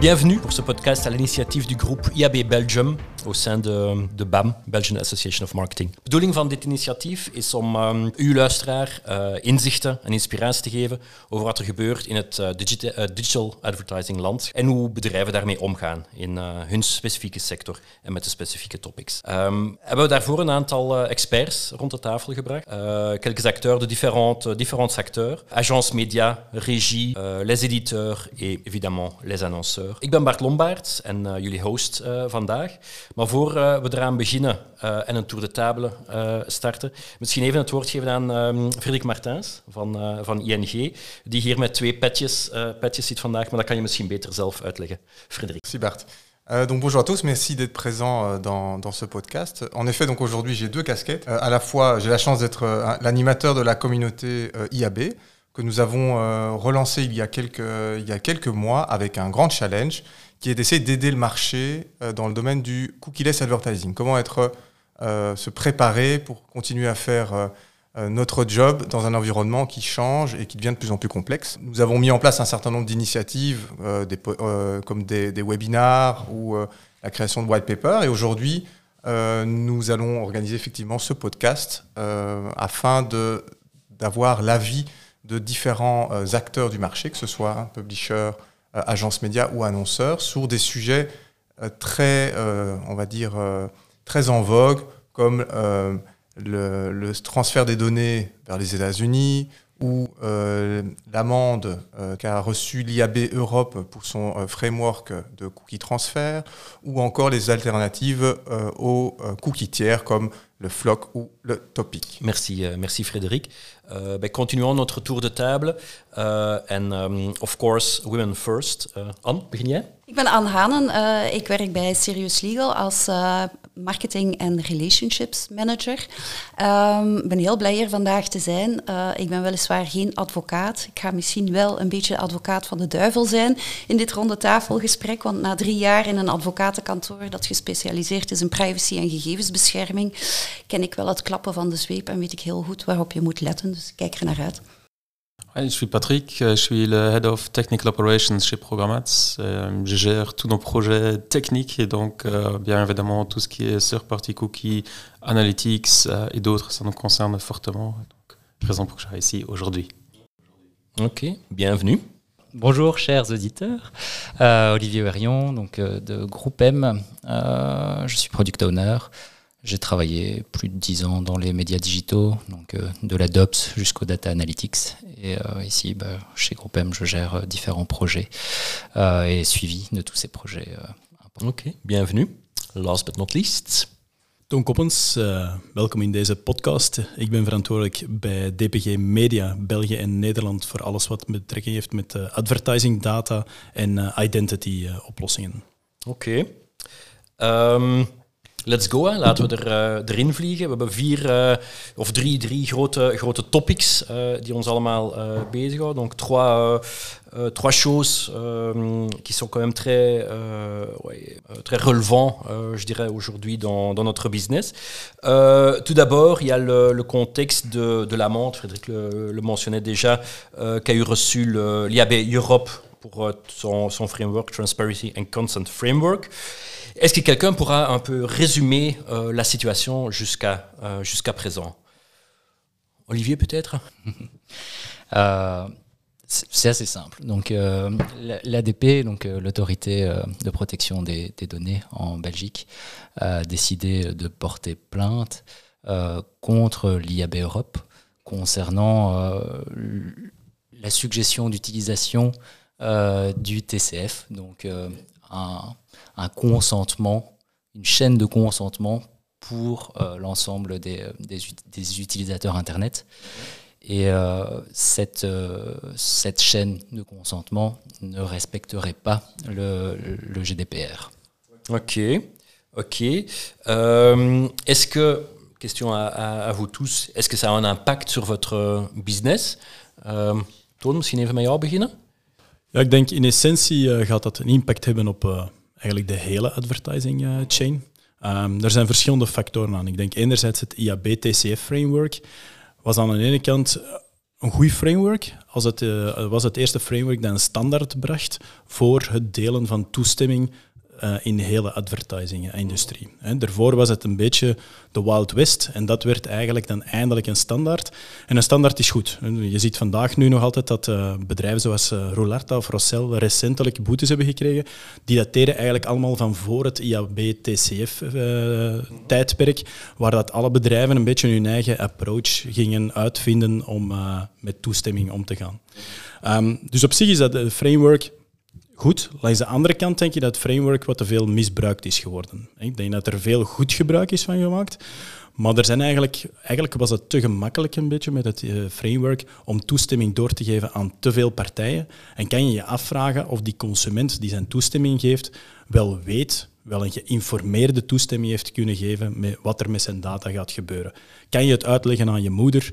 Bienvenue pour ce podcast à l'initiatief du groupe IAB Belgium au sein de, de BAM, Belgian Association of Marketing. De bedoeling van dit initiatief is om um, u luisteraar uh, inzichten en inspiratie te geven over wat er gebeurt in het digita uh, digital advertising land en hoe bedrijven daarmee omgaan in hun specifieke sector en met de specifieke topics. Um, hebben we daarvoor een aantal experts rond de tafel gebracht. quelques acteurs de différents, différents secteurs. Agence média, régie, les éditeurs et évidemment les annonceurs. Ik ben Bart Lombaert en jullie host vandaag. Maar voor uh, we eraan beginnen uh, en een tour de table uh, starten, misschien even het woord geven aan um, Frederik Martins van, van ING, die hier met twee petjes, petjes zit vandaag, maar dat kan je misschien beter zelf uitleggen. Frederik. Merci Bart. Euh, donc bonjour à tous, merci d'être présent euh, dans, dans, ce podcast. En effet, donc aujourd'hui j'ai deux casquettes. Euh, à la fois, j'ai la chance d'être l'animateur de la communauté IAB que nous avons relancé il y a quelques il y a quelques mois avec un grand challenge qui est d'essayer d'aider le marché euh, dans le domaine du cookie-less advertising. Comment être, euh, se préparer pour continuer à faire euh, notre job dans un environnement qui change et qui devient de plus en plus complexe. Nous avons mis en place un certain nombre d'initiatives des, comme des, des, webinars ou la création de white paper. Et aujourd'hui, nous allons organiser effectivement ce podcast afin d'avoir l'avis de différents acteurs du marché, que ce soit un publisher, euh, agences médias ou annonceurs sur des sujets euh, très, euh, très en vogue, comme le, transfert des données vers les États-Unis ou l'amende qu'a reçue l'IAB Europe pour son framework de cookie transfert, ou encore les alternatives aux cookies tiers comme le floc ou le topic. Merci, merci Frédéric. Wij continuons notre tour de table. Uh, en um, of course, women first. Uh, Anne, begin jij? Ik ben Anne Hanen. Uh, ik werk bij Serious Legal als uh, marketing en relationships manager. Ik um, ben heel blij hier vandaag te zijn. Uh, ik ben weliswaar geen advocaat. Ik ga misschien wel een beetje advocaat van de duivel zijn in dit ronde tafelgesprek. Want na drie jaar in een advocatenkantoor dat gespecialiseerd is in privacy en gegevensbescherming, ken ik wel het klappen van de zweep en weet ik heel goed waarop je moet letten. Dus ik kijk er naar uit. Je suis Patrick, je suis le Head of Technical Operations chez Programmats. Euh, je gère tous nos projets techniques et donc euh, bien évidemment tout ce qui est sur partie cookie, analytics euh, et d'autres, ça nous concerne fortement. Donc, raison pour que je sois ici aujourd'hui. Ok, bienvenue. Bonjour chers auditeurs, euh, Olivier Verrion, donc euh, de Groupe M, euh, je suis product owner. J'ai travaillé plus de 10 ans dans les médias digitaux, donc euh, de la DOPS jusqu'au data analytics. Et euh, ici, bah, chez Groupe M, je gère euh, différents projets euh, et suivi de tous ces projets. Oké, okay, bienvenue. Last but not least. Toon Koppens, uh, welkom in deze podcast. Ik ben verantwoordelijk bij DPG Media België en Nederland voor alles wat betrekking heeft met uh, advertising data en uh, identity oplossingen. Oké. Okay. Um, Let's go, hè. laten we er, uh, erin vliegen. We hebben vier uh, of drie, drie grote, grote topics uh, die ons allemaal bezighouden. Donc trois, trois choses qui sont quand même très, ouais, très relevants, je dirais, aujourd'hui dans, dans, notre business. tout d'abord, il y a le, le contexte de, de l'amende, Frédéric le, le, mentionnait déjà, qu'a eu reçu l'IAB Europe pour son, son framework Transparency and Consent Framework. Est-ce que quelqu'un pourra un peu résumer euh, la situation jusqu'à euh, jusqu'à présent? Olivier, peut-être? Euh, C'est assez simple. Donc, euh, l'ADP, donc euh, l'autorité euh, de protection des, des, données en Belgique, a décidé de porter plainte contre l'IAB Europe concernant la suggestion d'utilisation du TCF, donc un un consentement, une chaîne de consentement pour euh, l'ensemble des, utilisateurs Internet. Et euh, cette, euh, cette chaîne de consentement ne respecterait pas le, GDPR. Ok, ok. Euh, est-ce que, question à, vous tous, est-ce que ça a un impact sur votre business? Toon, misschien even met jou beginnen? Ja, ik denk in essentie uh, gaat dat een impact hebben op, uh, eigenlijk de hele advertising uh, chain. Um, er zijn verschillende factoren aan. Ik denk enerzijds het IAB-TCF-framework was aan de ene kant een goed framework als het, was het eerste framework dat een standaard bracht voor het delen van toestemming uh, in de hele advertising-industrie. Daarvoor was het een beetje de Wild West en dat werd eigenlijk dan eindelijk een standaard. En een standaard is goed. Je ziet vandaag nu nog altijd dat uh, bedrijven zoals uh, of Rossel recentelijk boetes hebben gekregen. Die dateren eigenlijk allemaal van voor het IAB-TCF-tijdperk, waar dat alle bedrijven een beetje hun eigen approach gingen uitvinden om met toestemming om te gaan. Um, dus op zich is dat een framework goed. Langs de andere kant denk je dat het framework wat te veel misbruikt is geworden. Ik denk dat er veel goed gebruik is van gemaakt. Maar er zijn eigenlijk, eigenlijk was het te gemakkelijk een beetje met het uh, framework om toestemming door te geven aan te veel partijen. En kan je je afvragen of die consument die zijn toestemming geeft wel weet, wel een geïnformeerde toestemming heeft kunnen geven met wat er met zijn data gaat gebeuren. Kan je het uitleggen aan je moeder?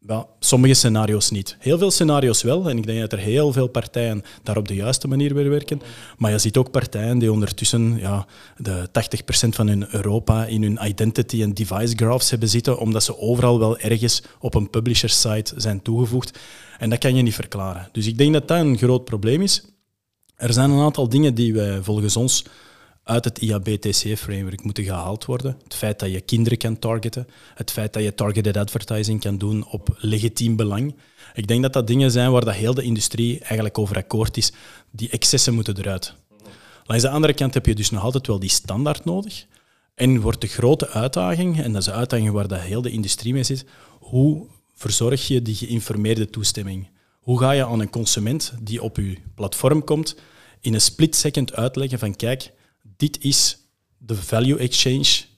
Wel, sommige scenario's niet. Heel veel scenario's wel. En ik denk dat er heel veel partijen daar op de juiste manier weer werken. Maar je ziet ook partijen die ondertussen ja, de 80% van hun Europa in hun identity en device graphs hebben zitten, omdat ze overal wel ergens op een publisher site zijn toegevoegd. En dat kan je niet verklaren. Dus ik denk dat dat een groot probleem is. Er zijn een aantal dingen die wij volgens ons uit het IAB-TCF-framework moeten gehaald worden. Het feit dat je kinderen kan targeten, het feit dat je targeted advertising kan doen op legitiem belang. Ik denk dat dat dingen zijn waar dat heel de industrie eigenlijk over akkoord is. Die excessen moeten eruit. Langs de andere kant heb je dus nog altijd wel die standaard nodig. En wordt de grote uitdaging, en dat is een uitdaging waar dat heel de industrie mee zit, hoe verzorg je die geïnformeerde toestemming? Hoe ga je aan een consument die op je platform komt in een split second uitleggen van kijk, dit is de value exchange.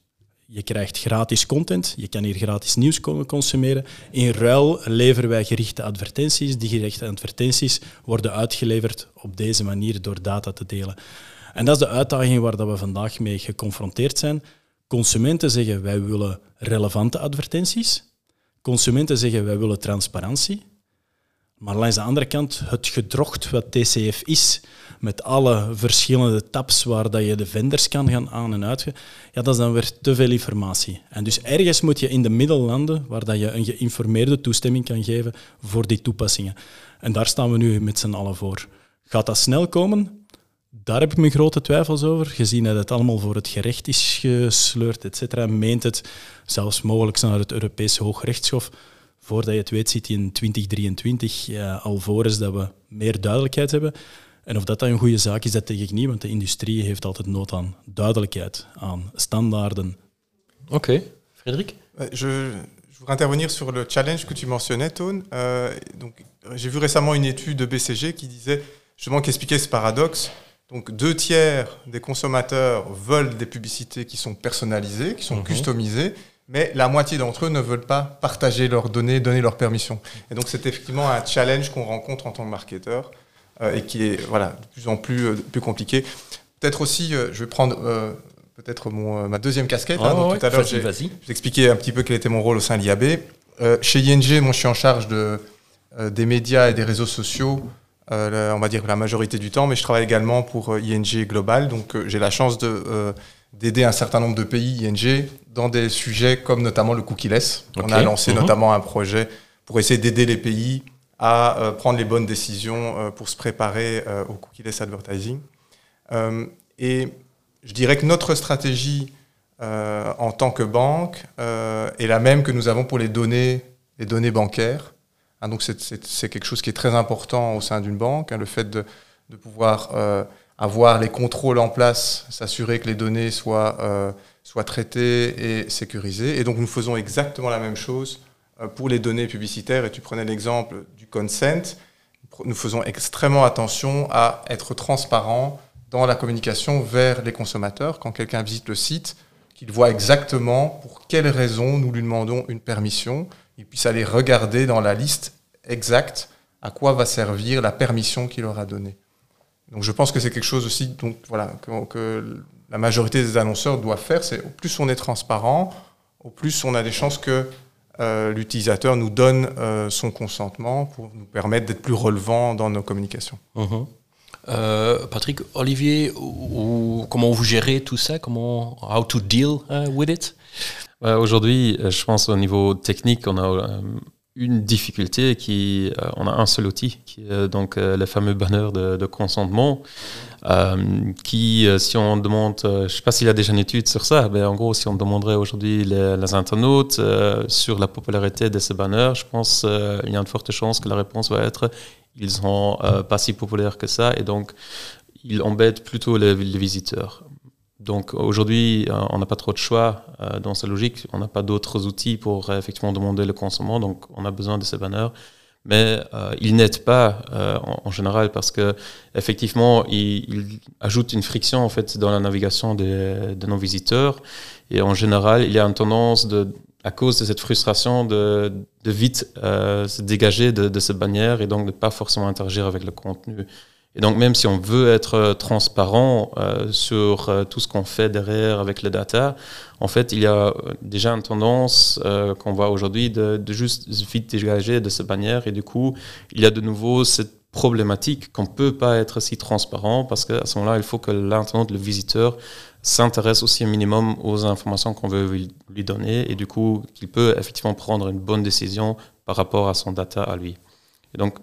Je krijgt gratis content, je kan hier gratis nieuws consumeren. In ruil leveren wij gerichte advertenties. Die gerichte advertenties worden uitgeleverd op deze manier door data te delen. En dat is de uitdaging waar we vandaag mee geconfronteerd zijn. Consumenten zeggen wij willen relevante advertenties. Consumenten zeggen wij willen transparantie. Maar langs de andere kant, het gedrocht wat TCF is, met alle verschillende tabs waar dat je de vendors kan gaan aan- en uit, ja, dat is dan weer te veel informatie. En dus ergens moet je in de middel landen waar dat je een geïnformeerde toestemming kan geven voor die toepassingen. En daar staan we nu met z'n allen voor. Gaat dat snel komen? Daar heb ik mijn grote twijfels over, gezien dat het allemaal voor het gerecht is gesleurd, et cetera. Meent het zelfs mogelijk naar het Europees Hoogrechtshof voordat je het weet, zit hij in 2023 ja, alvorens dat we meer duidelijkheid hebben. En of dat dan een goede zaak is, dat denk ik niet, want de industrie heeft altijd nood aan duidelijkheid, aan standaarden. Oké, okay. Frederik? Euh, je, je voudrais intervenir sur le challenge que tu mentionnais, Tone. Euh, donc, j'ai vu récemment une étude de BCG qui disait, justement, qui expliquait ce paradoxe. Donc, deux tiers des consommateurs veulent des publicités qui sont personnalisées, qui sont mm -hmm. customisées, mais la moitié d'entre eux ne veulent pas partager leurs données, donner leur permission. Et donc c'est effectivement un challenge qu'on rencontre en tant que marketeur euh, et qui est voilà, de plus en plus, euh, plus compliqué. Peut-être aussi, euh, je vais prendre peut-être mon, ma deuxième casquette. Hein, donc ouais, tout à l'heure, j'ai expliqué un petit peu quel était mon rôle au sein de l'IAB. Chez ING, moi, je suis en charge de, des médias et des réseaux sociaux, on va dire la majorité du temps, mais je travaille également pour ING Global. Donc, j'ai la chance de, d'aider un certain nombre de pays ING dans des sujets comme notamment le cookie-less. Ok. On a lancé Mhm. notamment un projet pour essayer d'aider les pays à euh, prendre les bonnes décisions euh, pour se préparer euh, au cookie-less advertising. Euh, et je dirais que notre stratégie en tant que banque est la même que nous avons pour les données, les données bancaires. Hein, donc c'est- quelque chose qui est très important au sein d'une banque, hein, le fait de, de pouvoir avoir les contrôles en place, s'assurer que les données soient, euh, soient traitées et sécurisées. Et donc nous faisons exactement la même chose euh, pour les données publicitaires. Et tu prenais l'exemple du consent. Nous faisons extrêmement attention à être transparent dans la communication vers les consommateurs. Quand quelqu'un visite le site, qu'il voit exactement pour quelles raisons nous lui demandons une permission, il puisse aller regarder dans la liste exacte à quoi va servir la permission qu'il aura donnée. Donc je pense que c'est quelque chose aussi donc, voilà, que, que la majorité des annonceurs doivent faire. C'est au plus on est transparent, au plus on a des chances que euh, l'utilisateur nous donne euh, son consentement pour nous permettre d'être plus relevant dans nos communications. Mhm. Euh, Patrick, Olivier, ou- ou- comment vous gérez tout ça? Comment, how to deal uh, with it? Aujourd'hui, je pense au niveau technique, on a euh, une difficulté qui, euh, on a un seul outil, qui est donc euh, le fameux banner de, consentement, euh, qui, si on demande, je ne sais pas s'il y a déjà une étude sur ça, mais en gros, si on demanderait aujourd'hui les, internautes sur la popularité de ces banners, je pense qu'il y a une forte chance que la réponse va être ils sont pas si populaires que ça, et donc ils embêtent plutôt les visiteurs. Donc aujourd'hui, euh, on n'a pas trop de choix euh, dans sa logique. On n'a pas d'autres outils pour euh, effectivement demander le consommant. Donc on a besoin de ces banners. Mais ils n'aident pas en, général parce que effectivement, ils, ajoutent une friction en fait dans la navigation de, nos visiteurs. Et en général, il y a une tendance de, à cause de cette frustration de, vite se dégager de, de ces bannières et donc de pas forcément interagir avec le contenu. Et donc, même si on veut être euh, transparent euh, sur euh, tout ce qu'on fait derrière avec les data, en fait, il y a déjà une tendance qu'on voit aujourd'hui de, juste vite dégager de cette bannière. Et du coup, il y a de nouveau cette problématique qu'on ne peut pas être si transparent parce qu'à ce moment-là, il faut que l'internaute, le visiteur, s'intéresse aussi un minimum aux informations qu'on veut lui donner et du coup, qu'il peut effectivement prendre une bonne décision par rapport à son data à lui. Et donc,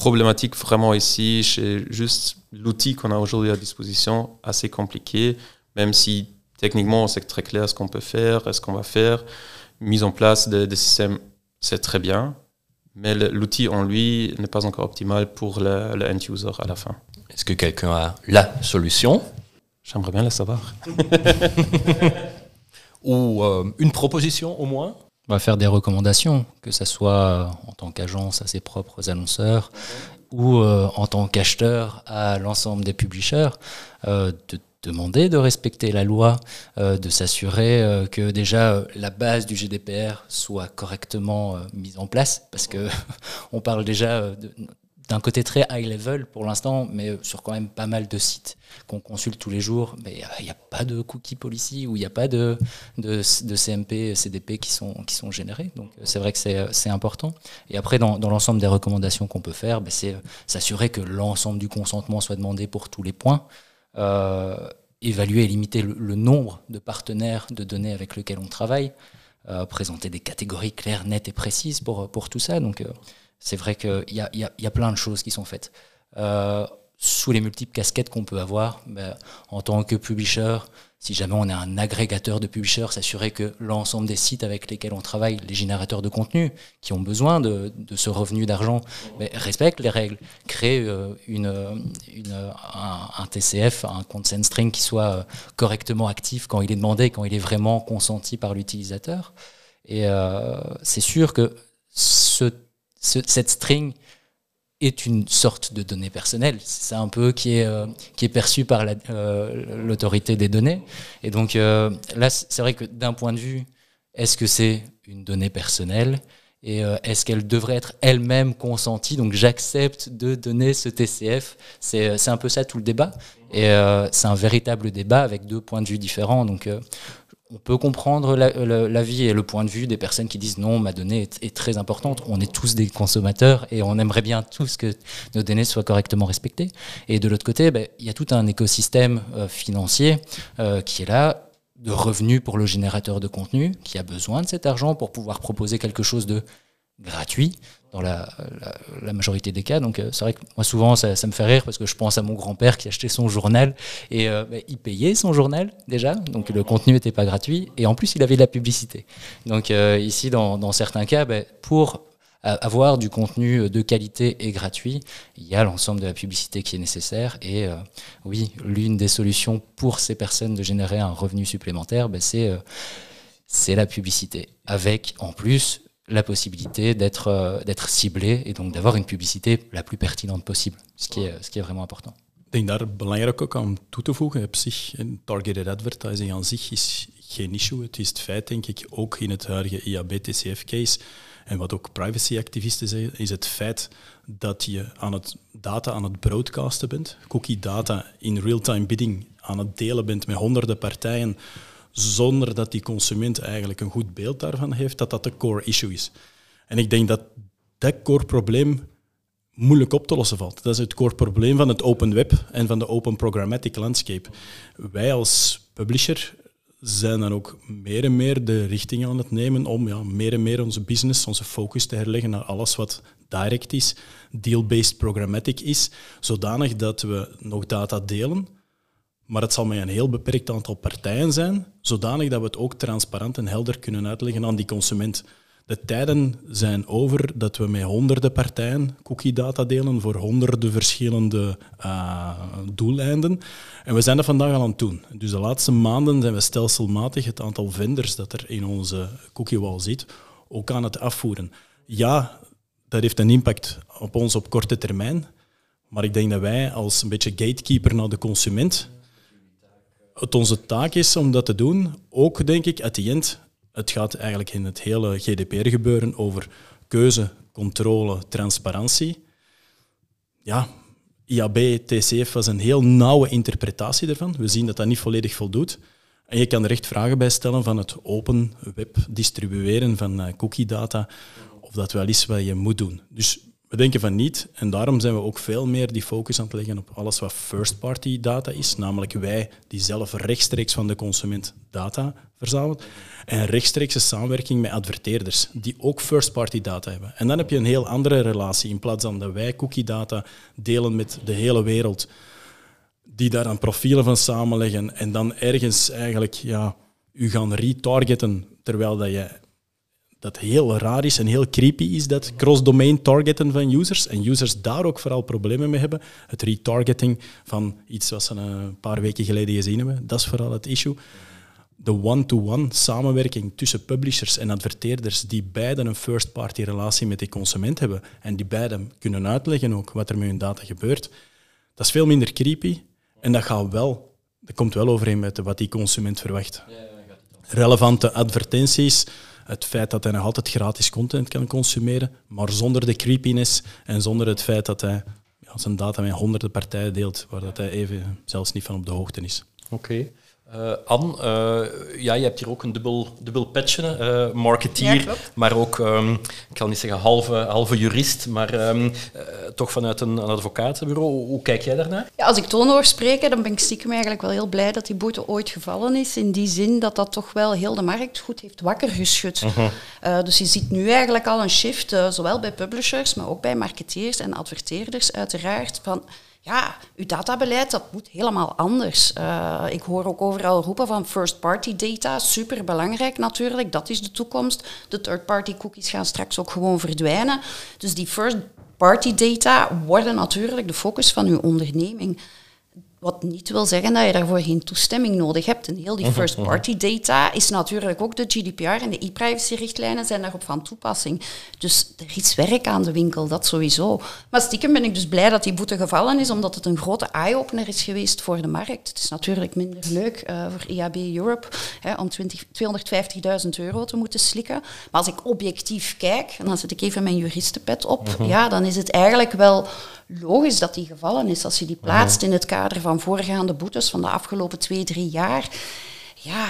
problématique vraiment ici, c'est juste l'outil qu'on a aujourd'hui à disposition, assez compliqué, même si techniquement c'est très clair ce qu'on peut faire, ce qu'on va faire. Mise en place des, systèmes, c'est très bien, mais l'outil en lui n'est pas encore optimal pour le, end user à la fin. Est-ce que quelqu'un a la solution? J'aimerais bien le savoir. Ou euh, une proposition au moins? On va faire des recommandations, que ce soit euh, en tant qu'agence à ses propres annonceurs ou euh, en tant qu'acheteur à l'ensemble des publishers, euh, de demander de respecter la loi, de s'assurer que déjà la base du GDPR soit correctement mise en place, parce que on parle déjà de, d'un côté très high level pour l'instant, mais sur quand même pas mal de sites qu'on consulte tous les jours. Mais il n'y a pas de cookie policy ou il n'y a pas de, de, CMP, CDP qui sont, qui sont générés. Donc c'est vrai que c'est important. Et après, dans, l'ensemble des recommandations qu'on peut faire, ben, c'est s'assurer que l'ensemble du consentement soit demandé pour tous les points. Euh, évaluer et limiter le, nombre de partenaires de données avec lesquels on travaille. Euh, présenter des catégories claires, nettes et précises pour, pour tout ça. Donc, euh, c'est vrai qu'il y a, y, a, y a, plein de choses qui sont faites. Euh, sous les multiples casquettes qu'on peut avoir, ben, en tant que publisher, si jamais on est un agrégateur de publishers, s'assurer que l'ensemble des sites avec lesquels on travaille, les générateurs de contenu, qui ont besoin de, de ce revenu d'argent, ben, respectent les règles, créent euh, une, une, un, un, TCF, un consent string qui soit euh, correctement actif quand il est demandé, quand il est vraiment consenti par l'utilisateur. Et euh, c'est sûr que ce cette string est une sorte de donnée personnelle. C'est un peu qui est, euh, qui est perçu par euh, l'autorité des données. Et donc euh, là, c'est vrai que d'un point de vue, est-ce que c'est une donnée personnelle et est-ce qu'elle devrait être elle-même consentie? Donc j'accepte de donner ce TCF. C'est un peu ça tout le débat. Et c'est un véritable débat avec deux points de vue différents. Donc on peut comprendre l'avis et le point de vue des personnes qui disent non, ma donnée est, très importante. On est tous des consommateurs et on aimerait bien tous que nos données soient correctement respectées. Et de l'autre côté, ben, il y a tout un écosystème euh, financier euh, qui est là de revenus pour le générateur de contenu, qui a besoin de cet argent pour pouvoir proposer quelque chose de gratuit dans la, majorité des cas. Donc euh, c'est vrai que moi souvent ça, me fait rire parce que je pense à mon grand-père qui achetait son journal et euh, bah, il payait son journal déjà, donc le contenu n'était pas gratuit et en plus il avait de la publicité. Donc euh, ici dans, certains cas, bah, pour avoir du contenu de qualité et gratuit, il y a l'ensemble de la publicité qui est nécessaire et oui, l'une des solutions pour ces personnes de générer un revenu supplémentaire, bah, c'est c'est la publicité avec en plus la possibilité d'être euh, d'être ciblé et donc d'avoir une publicité la plus pertinente possible, ce qui est, ce qui est vraiment important. Ik denk daar belangrijk ook aan toe te voegen. Op zich, targeted advertising aan zich is geen issue. Het is het feit, denk ik, ook in het huidige IAB-TCF-case, en wat ook privacy-activisten zeggen, is het feit dat je aan het data aan het broadcasten bent, cookie data in real-time bidding aan het delen bent met honderden partijen, zonder dat die consument eigenlijk een goed beeld daarvan heeft, dat dat de core issue is. En ik denk dat dat core probleem moeilijk op te lossen valt. Dat is het core probleem van het open web en van de open programmatic landscape. Wij als publisher zijn dan ook meer en meer de richting aan het nemen om ja, meer en meer onze business, onze focus te herleggen naar alles wat direct is, deal-based programmatic is, zodanig dat we nog data delen, maar het zal met een heel beperkt aantal partijen zijn, zodanig dat we het ook transparant en helder kunnen uitleggen aan die consument. De tijden zijn over dat we met honderden partijen cookie-data delen voor honderden verschillende uh, doeleinden. En we zijn dat vandaag al aan het doen. Dus de laatste maanden zijn we stelselmatig het aantal vendors dat er in onze cookie-wall zit, ook aan het afvoeren. Ja, dat heeft een impact op ons op korte termijn, maar ik denk dat wij als een beetje gatekeeper naar de consument het onze taak is om dat te doen. Ook denk ik, at the end, het gaat eigenlijk in het hele GDPR-gebeuren over keuze, controle, transparantie. Ja, IAB, TCF was een heel nauwe interpretatie daarvan. We zien dat dat niet volledig voldoet. En je kan er echt vragen bij stellen van het open web distribueren van eh, cookie data, of dat wel is wat je moet doen. Dus we denken van niet en daarom zijn we ook veel meer die focus aan het leggen op alles wat first-party data is, namelijk wij die zelf rechtstreeks van de consument data verzamelen en rechtstreekse samenwerking met adverteerders die ook first-party data hebben. En dan heb je een heel andere relatie in plaats van dat wij cookie data delen met de hele wereld, die daar dan profielen van samenleggen en dan ergens eigenlijk ja, u gaan retargeten terwijl dat je dat heel raar is en heel creepy is, dat cross-domain targeten van users. En users daar ook vooral problemen mee hebben. Het retargeting van iets wat ze een paar weken geleden gezien hebben, dat is vooral het issue. De one-to-one samenwerking tussen publishers en adverteerders die beiden een first-party relatie met die consument hebben en die beiden kunnen uitleggen ook wat er met hun data gebeurt, dat is veel minder creepy en dat gaat wel, dat komt wel overeen met wat die consument verwacht. Relevante advertenties, het feit dat hij nog altijd gratis content kan consumeren, maar zonder de creepiness en zonder het feit dat hij ja, zijn data met honderden partijen deelt, waar dat hij even zelfs niet van op de hoogte is. Oké. Uh, Anne, uh, ja, je hebt hier ook een dubbel, dubbel petje, uh, marketeer, ja, maar ook, um, ik kan niet zeggen halve, halve jurist, maar um, toch vanuit een, een, advocatenbureau. Hoe kijk jij daarnaar? Ja, als ik toon hoor spreken, dan ben ik stiekem eigenlijk wel heel blij dat die boete ooit gevallen is. In die zin dat dat toch wel heel de markt goed heeft wakker geschud. -huh. dus je ziet nu eigenlijk al een shift, zowel bij publishers, maar ook bij marketeers en adverteerders uiteraard, van ja, uw databeleid, dat moet helemaal anders. Uh, ik hoor ook overal roepen van first-party data, super belangrijk natuurlijk, dat is de toekomst. De third-party cookies gaan straks ook gewoon verdwijnen. Dus die first-party data worden natuurlijk de focus van uw onderneming. Wat niet wil zeggen dat je daarvoor geen toestemming nodig hebt. En heel die mhm, first-party mhm. data is natuurlijk ook de GDPR en de e-privacy-richtlijnen zijn daarop van toepassing. Dus er is werk aan de winkel, dat sowieso. Maar stiekem ben ik dus blij dat die boete gevallen is, omdat het een grote eye-opener is geweest voor de markt. Het is natuurlijk minder leuk uh, voor IAB Europe hè, om 250.000 euro te moeten slikken. Maar als ik objectief kijk, en dan zet ik even mijn juristenpet op, mhm. ja, dan is het eigenlijk wel logisch dat die gevallen is. Als je die plaatst in het kader van voorgaande boetes van de afgelopen twee, drie jaar. Ja,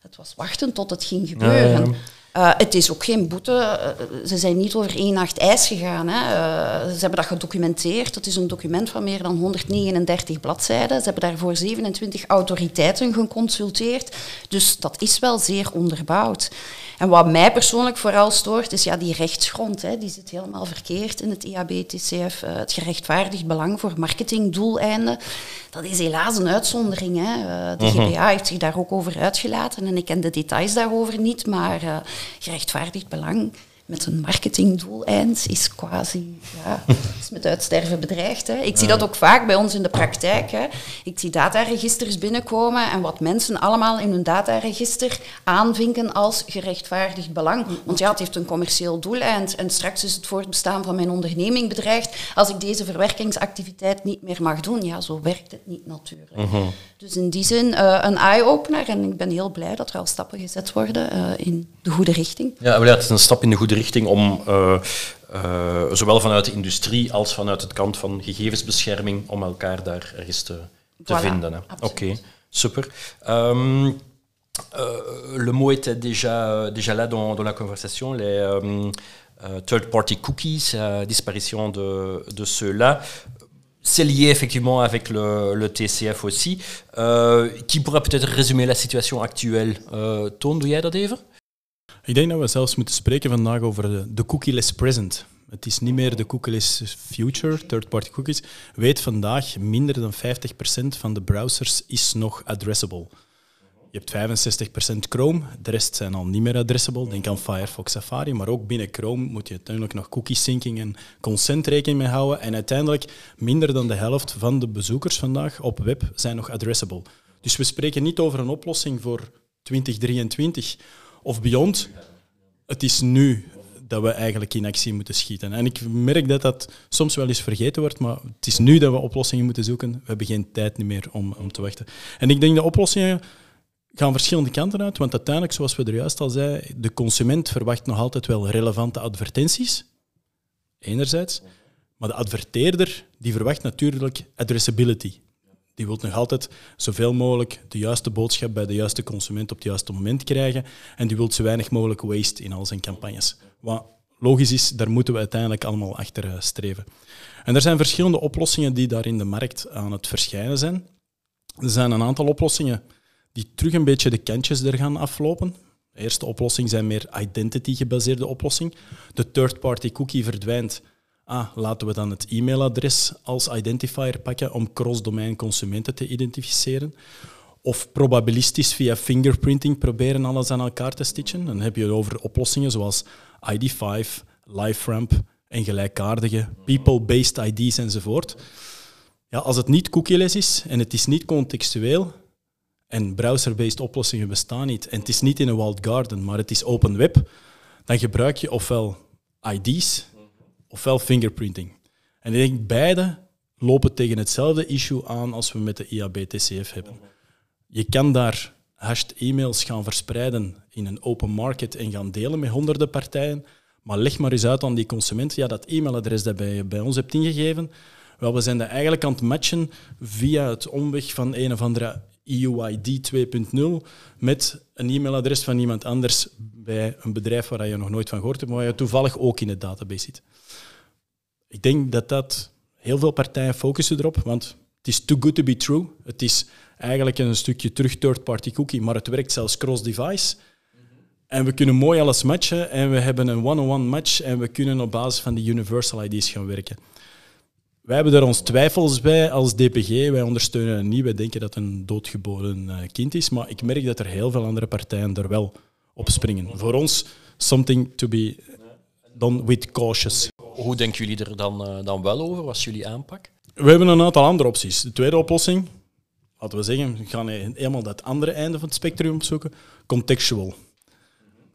het was wachten tot het ging gebeuren. Uh, het is ook geen boete. Uh, ze zijn niet over één nacht ijs gegaan. Hè. Uh, ze hebben dat gedocumenteerd. Het is een document van meer dan 139 bladzijden. Ze hebben daarvoor 27 autoriteiten geconsulteerd. Dus dat is wel zeer onderbouwd. En wat mij persoonlijk vooral stoort, is ja, die rechtsgrond. Hè, die zit helemaal verkeerd in het IAB-TCF. Uh, het gerechtvaardigd belang voor marketingdoeleinden. Dat is helaas een uitzondering. Hè. Uh, de GBA mhm. heeft zich daar ook over uitgelaten. En ik ken de details daarover niet, maar uh, gerechtvaardigd belang met een marketingdoeleind is quasi ja, is met uitsterven bedreigd. Hè. Ik zie dat ook vaak bij ons in de praktijk. Hè. Ik zie dataregisters binnenkomen en wat mensen allemaal in hun dataregister aanvinken als gerechtvaardigd belang. Want ja, het heeft een commercieel doeleind en straks is het voortbestaan van mijn onderneming bedreigd als ik deze verwerkingsactiviteit niet meer mag doen. Ja, zo werkt het niet natuurlijk. Mhm. Dus in die zin uh, een eye-opener en ik ben heel blij dat er al stappen gezet worden uh, in de goede richting. Ja, het is een stap in de goede richting om uh, zowel vanuit de industrie als vanuit het kant van gegevensbescherming om elkaar daar ergens te, te voilà, vinden. Oké, okay, super. Um, le mot était déjà, déjà là dans, dans la conversation, les um, third-party cookies, la disparition de, de ceux-là. c'est lié effectivement avec le, le TCF aussi. Euh, qui pourrait peut-être résumer la situation actuelle uh, Toon, doe jij dat even? Ik denk dat we zelfs moeten spreken vandaag over de, de cookieless present. Het is niet meer de cookieless future, third-party cookies. Weet vandaag, minder dan 50% van de browsers is nog addressable. Je hebt 65% Chrome, de rest zijn al niet meer addressable. Denk aan Firefox, Safari, maar ook binnen Chrome moet je uiteindelijk nog cookie syncing en consent rekening mee houden. En uiteindelijk minder dan de helft van de bezoekers vandaag op web zijn nog addressable. Dus we spreken niet over een oplossing voor 2023 of beyond. Het is nu dat we eigenlijk in actie moeten schieten. En ik merk dat dat soms wel eens vergeten wordt, maar het is nu dat we oplossingen moeten zoeken. We hebben geen tijd meer om, om te wachten. En ik denk dat oplossingen gaan verschillende kanten uit, want uiteindelijk, zoals we er juist al zeiden, de consument verwacht nog altijd wel relevante advertenties, enerzijds, maar de adverteerder die verwacht natuurlijk addressability. Die wil nog altijd zoveel mogelijk de juiste boodschap bij de juiste consument op het juiste moment krijgen en die wil zo weinig mogelijk waste in al zijn campagnes. Wat logisch is, daar moeten we uiteindelijk allemaal achter eh, streven. En er zijn verschillende oplossingen die daar in de markt aan het verschijnen zijn. Er zijn een aantal oplossingen die terug een beetje de kantjes er gaan aflopen. De eerste oplossing zijn meer identity-gebaseerde oplossing. De third-party cookie verdwijnt. Ah, laten we dan het e-mailadres als identifier pakken om cross-domain consumenten te identificeren. Of probabilistisch via fingerprinting proberen alles aan elkaar te stitchen. Dan heb je over oplossingen zoals ID5, LiveRamp en gelijkaardige people-based ID's enzovoort. Ja, als het niet cookieless is en het is niet contextueel, en browser-based oplossingen bestaan niet, en het is niet in een walled garden, maar het is open web, dan gebruik je ofwel ID's ofwel fingerprinting. En ik denk beide lopen tegen hetzelfde issue aan als we met de IAB-TCF hebben. Je kan daar hashed e-mails gaan verspreiden in een open market en gaan delen met honderden partijen, maar leg maar eens uit aan die consument, ja, dat e-mailadres dat je bij ons hebt ingegeven, wel, we zijn dat eigenlijk aan het matchen via het omweg van een of andere EUID 2.0 met een e-mailadres van iemand anders bij een bedrijf waar je nog nooit van gehoord hebt, maar waar je toevallig ook in de database zit. Ik denk dat dat heel veel partijen focussen erop, want het is too good to be true. Het is eigenlijk een stukje terug third-party cookie, maar het werkt zelfs cross-device. En we kunnen mooi alles matchen en we hebben een one-on-one match en we kunnen op basis van die universal ID's gaan werken. Wij hebben er ons twijfels bij als DPG. Wij ondersteunen het niet. Wij denken dat het een doodgeboren eh, kind is. Maar ik merk dat er heel veel andere partijen er wel op springen. Voor ons, something to be done with cautious. Hoe denken jullie er dan, uh, dan wel over? Wat is jullie aanpak? We hebben een aantal andere opties. De tweede oplossing, laten we zeggen, we gaan helemaal dat andere einde van het spectrum opzoeken. Contextual.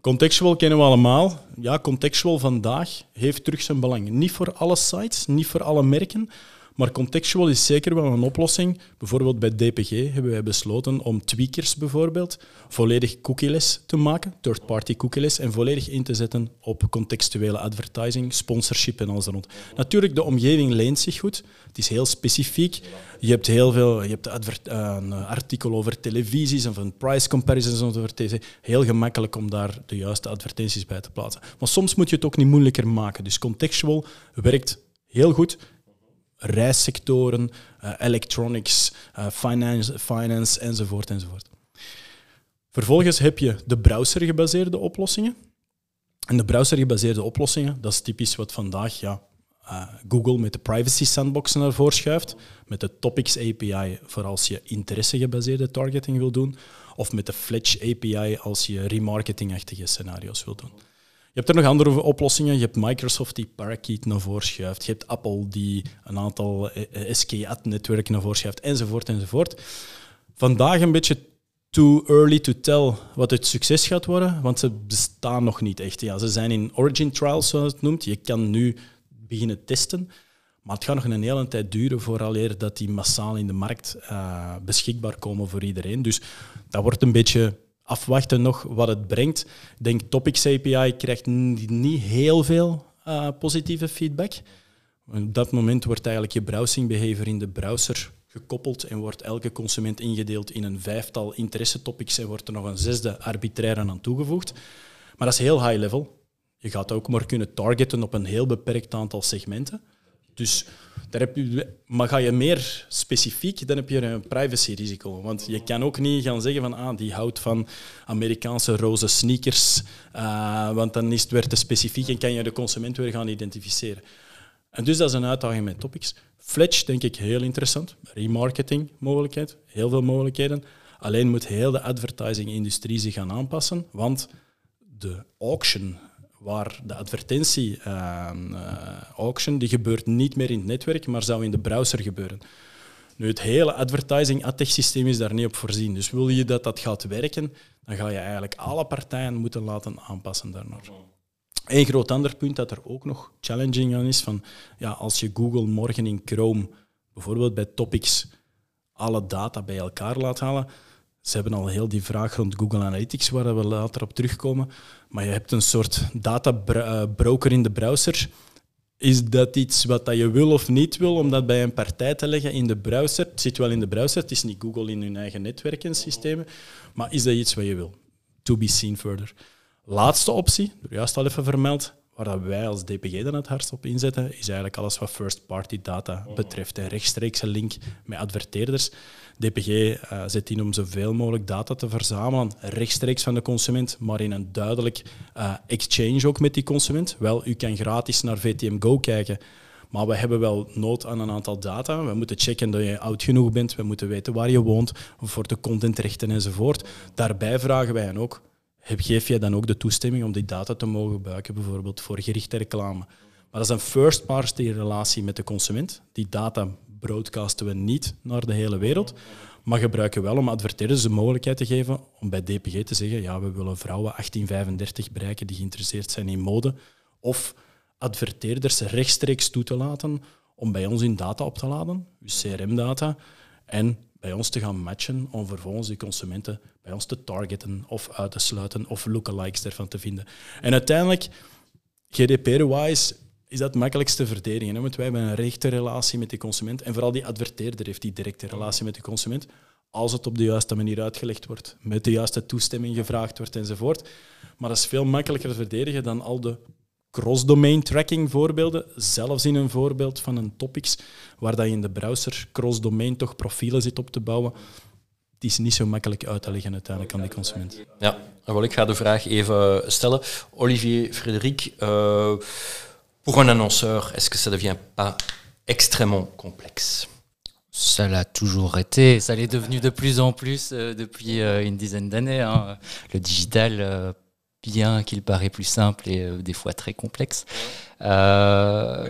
Contextual kennen we allemaal. Ja, contextual vandaag heeft terug zijn belang. Niet voor alle sites, niet voor alle merken, maar contextual is zeker wel een oplossing. Bijvoorbeeld bij DPG hebben wij besloten om tweakers bijvoorbeeld volledig cookieless te maken, third-party cookieless, en volledig in te zetten op contextuele advertising, sponsorship en alles rond. Natuurlijk, de omgeving leent zich goed. Het is heel specifiek. Je hebt heel veel, je hebt een artikel over televisies of een price comparisons over tv. Heel gemakkelijk om daar de juiste advertenties bij te plaatsen. Maar soms moet je het ook niet moeilijker maken. Dus contextual werkt heel goed reissectoren, uh, electronics, uh, finance, finance enzovoort, enzovoort. Vervolgens heb je de browser-gebaseerde oplossingen. En de browser-gebaseerde oplossingen, dat is typisch wat vandaag ja, uh, Google met de privacy sandbox naar voren schuift, met de Topics API voor als je interesse-gebaseerde targeting wil doen, of met de Fletch API als je remarketing-achtige scenario's wil doen. Je hebt er nog andere oplossingen. Je hebt Microsoft die Parakeet naar voren schuift. Je hebt Apple die een aantal eh, SKAD-netwerken naar voren schuift, enzovoort, enzovoort. Vandaag een beetje too early to tell wat het succes gaat worden, want ze bestaan nog niet echt. Ja, ze zijn in origin trials, zoals het noemt. Je kan nu beginnen testen, maar het gaat nog een hele tijd duren vooraleer dat die massaal in de markt uh, beschikbaar komen voor iedereen. Dus dat wordt een beetje afwachten nog wat het brengt. Ik denk Topics API krijgt niet heel veel uh, positieve feedback. Op dat moment wordt eigenlijk je browsing behavior in de browser gekoppeld en wordt elke consument ingedeeld in een vijftal interesse-topics en wordt er nog een zesde arbitrair aan toegevoegd. Maar dat is heel high level. Je gaat ook maar kunnen targeten op een heel beperkt aantal segmenten. Dus daar heb je, maar ga je meer specifiek, dan heb je een privacy-risico. Want je kan ook niet gaan zeggen van ah, die houdt van Amerikaanse roze sneakers, uh, want dan is het weer te specifiek en kan je de consument weer gaan identificeren. En dus dat is een uitdaging met topics. Fletch denk ik heel interessant. Remarketing mogelijkheid, heel veel mogelijkheden. Alleen moet heel de advertising-industrie zich gaan aanpassen, want de auction, waar de advertentie uh, auction, die gebeurt niet meer in het netwerk, maar zou in de browser gebeuren. Nu, het hele advertising ad systeem is daar niet op voorzien. Dus wil je dat dat gaat werken, dan ga je eigenlijk alle partijen moeten laten aanpassen daarnaar. Een groot ander punt dat er ook nog challenging aan is, van ja, als je Google morgen in Chrome, bijvoorbeeld bij topics, alle data bij elkaar laat halen, ze hebben al heel die vraag rond Google Analytics, waar we later op terugkomen. Maar je hebt een soort databroker in de browser. Is dat iets wat je wil of niet wil, om dat bij een partij te leggen in de browser? Het zit wel in de browser, het is niet Google in hun eigen netwerk en systemen. Maar is dat iets wat je wil? To be seen further. Laatste optie, juist al even vermeld, waar wij als DPG dan het hardst op inzetten, is eigenlijk alles wat first-party data betreft. Een rechtstreekse link met adverteerders. DPG uh, eh, zet in om zoveel mogelijk data te verzamelen, rechtstreeks van de consument, maar in een duidelijk uh, exchange ook met die consument. Wel, u kan gratis naar VTM Go kijken, maar we hebben wel nood aan een aantal data. We moeten checken dat je oud genoeg bent, we moeten weten waar je woont, voor de contentrechten enzovoort. Daarbij vragen wij hen ook, geef jij dan ook de toestemming om die data te mogen gebruiken, bijvoorbeeld voor gerichte reclame. Maar dat is een first-party relatie met de consument. Die data broadcasten we niet naar de hele wereld, maar gebruiken wel om adverteerders de mogelijkheid te geven om bij DPG te zeggen ja, we willen vrouwen 1835 bereiken die geïnteresseerd zijn in mode. Of adverteerders rechtstreeks toe te laten om bij ons in data op te laden, dus CRM-data, en bij ons te gaan matchen om vervolgens die consumenten bij ons te targeten of uit te sluiten of lookalikes ervan te vinden. En uiteindelijk, GDPR-wise, is dat het makkelijkste verdedigen. Hè? Want wij hebben een rechte relatie met die consument. En vooral die adverteerder heeft die directe relatie met de consument. Als het op de juiste manier uitgelegd wordt, met de juiste toestemming gevraagd wordt enzovoort. Maar dat is veel makkelijker te verdedigen dan al de cross-domain tracking voorbeelden. Zelfs in een voorbeeld van een topics, waar dat je in de browser cross-domain toch profielen zit op te bouwen. Die is niet zo makkelijk uit te leggen uiteindelijk aan die consument. Ja, wel, ik ga de vraag even stellen. Olivier Frédéric, uh, pour un annonceur, est-ce que ça devient pas extrêmement complexe ça l'a toujours été, ça l'est devenu de plus en plus euh, depuis euh, une dizaine d'années. Hein. Le digital euh, bien qu'il paraît plus simple et euh, des fois très complexe. Euh,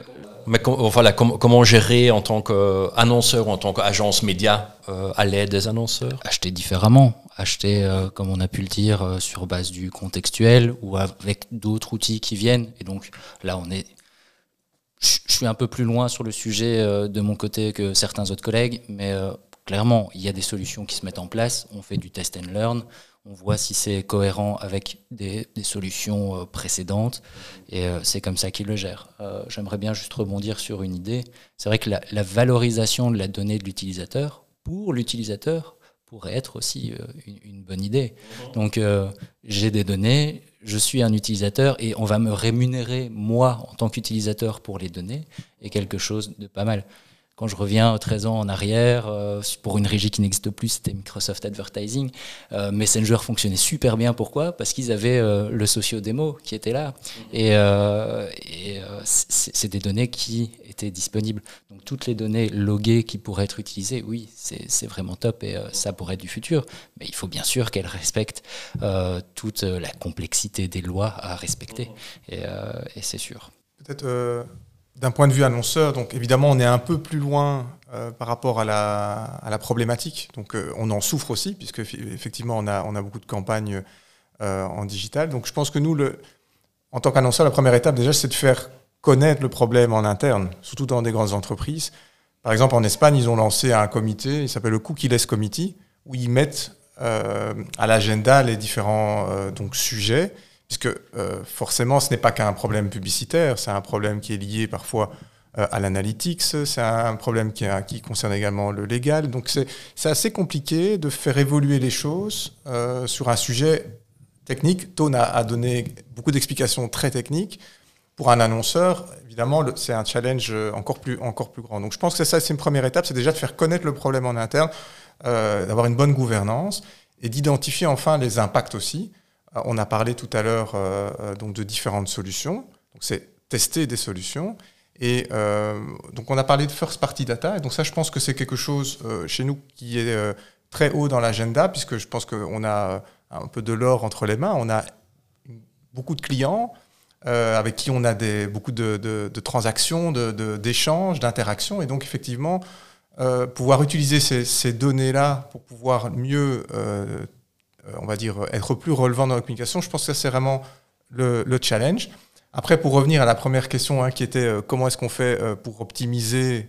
Mais voilà, comment gérer en tant qu'annonceur ou en tant qu'agence média euh, à l'aide des annonceurs? Acheter différemment. Acheter, comme on a pu le dire, sur base du contextuel ou avec d'autres outils qui viennent. Et donc là, on est. Je suis un peu plus loin sur le sujet de mon côté que certains autres collègues, mais clairement, il y a des solutions qui se mettent en place. On fait du test and learn on voit si c'est cohérent avec des, solutions euh, précédentes, et euh, c'est comme ça qu'il le gère. Euh, j'aimerais bien juste rebondir sur une idée. C'est vrai que la, valorisation de la donnée de l'utilisateur, pour l'utilisateur, pourrait être aussi une, bonne idée. Donc j'ai des données, je suis un utilisateur, et on va me rémunérer, moi, en tant qu'utilisateur, pour les données, et quelque chose de pas mal. Quand je reviens 13 ans en arrière, euh, pour une régie qui n'existe plus, c'était Microsoft Advertising. Euh, Messenger fonctionnait super bien. Pourquoi? Parce qu'ils avaient euh, le socio-démo qui était là. Et, c'est des données qui étaient disponibles. Donc toutes les données loguées qui pourraient être utilisées, oui, c'est vraiment top et ça pourrait être du futur. Mais il faut bien sûr qu'elles respectent toute la complexité des lois à respecter. Et, et c'est sûr. Peut-être d'un point de vue annonceur, donc évidemment, on est un peu plus loin euh, par rapport à la, problématique. Donc, euh, on en souffre aussi, puisque effectivement, on a, beaucoup de campagnes euh, en digital. Donc, je pense que nous, en tant qu'annonceur, la première étape, déjà, c'est de faire connaître le problème en interne, surtout dans des grandes entreprises. Par exemple, en Espagne, ils ont lancé un comité, il s'appelle le Cookie-less Committee, où ils mettent à l'agenda les différents donc, sujets puisque euh, forcément, ce n'est pas qu'un problème publicitaire, c'est un problème qui est lié parfois euh, à l'analytics, c'est un problème qui, qui, concerne également le légal. Donc c'est assez compliqué de faire évoluer les choses euh, sur un sujet technique. Tone a, donné beaucoup d'explications très techniques, pour un annonceur, évidemment, c'est un challenge encore plus, grand. Donc je pense que ça, c'est une première étape, c'est déjà de faire connaître le problème en interne, d'avoir une bonne gouvernance et d'identifier enfin les impacts aussi. Euh, on a parlé tout à l'heure euh, donc de différentes solutions. C'est tester des solutions. Et donc on a parlé de first party data. Et donc ça, je pense que c'est quelque chose chez nous qui est très haut dans l'agenda, puisque je pense qu'on a un peu de l'or entre les mains. On a beaucoup de clients euh, avec qui on a beaucoup de, de, transactions, d'échanges, d'interactions. Et donc, effectivement, euh, pouvoir utiliser ces, ces données-là pour pouvoir mieux, euh, on va dire, être plus relevant dans la communication, je pense que c'est vraiment le, le, challenge. Après, pour revenir à la première question hein, qui était comment est-ce qu'on fait pour optimiser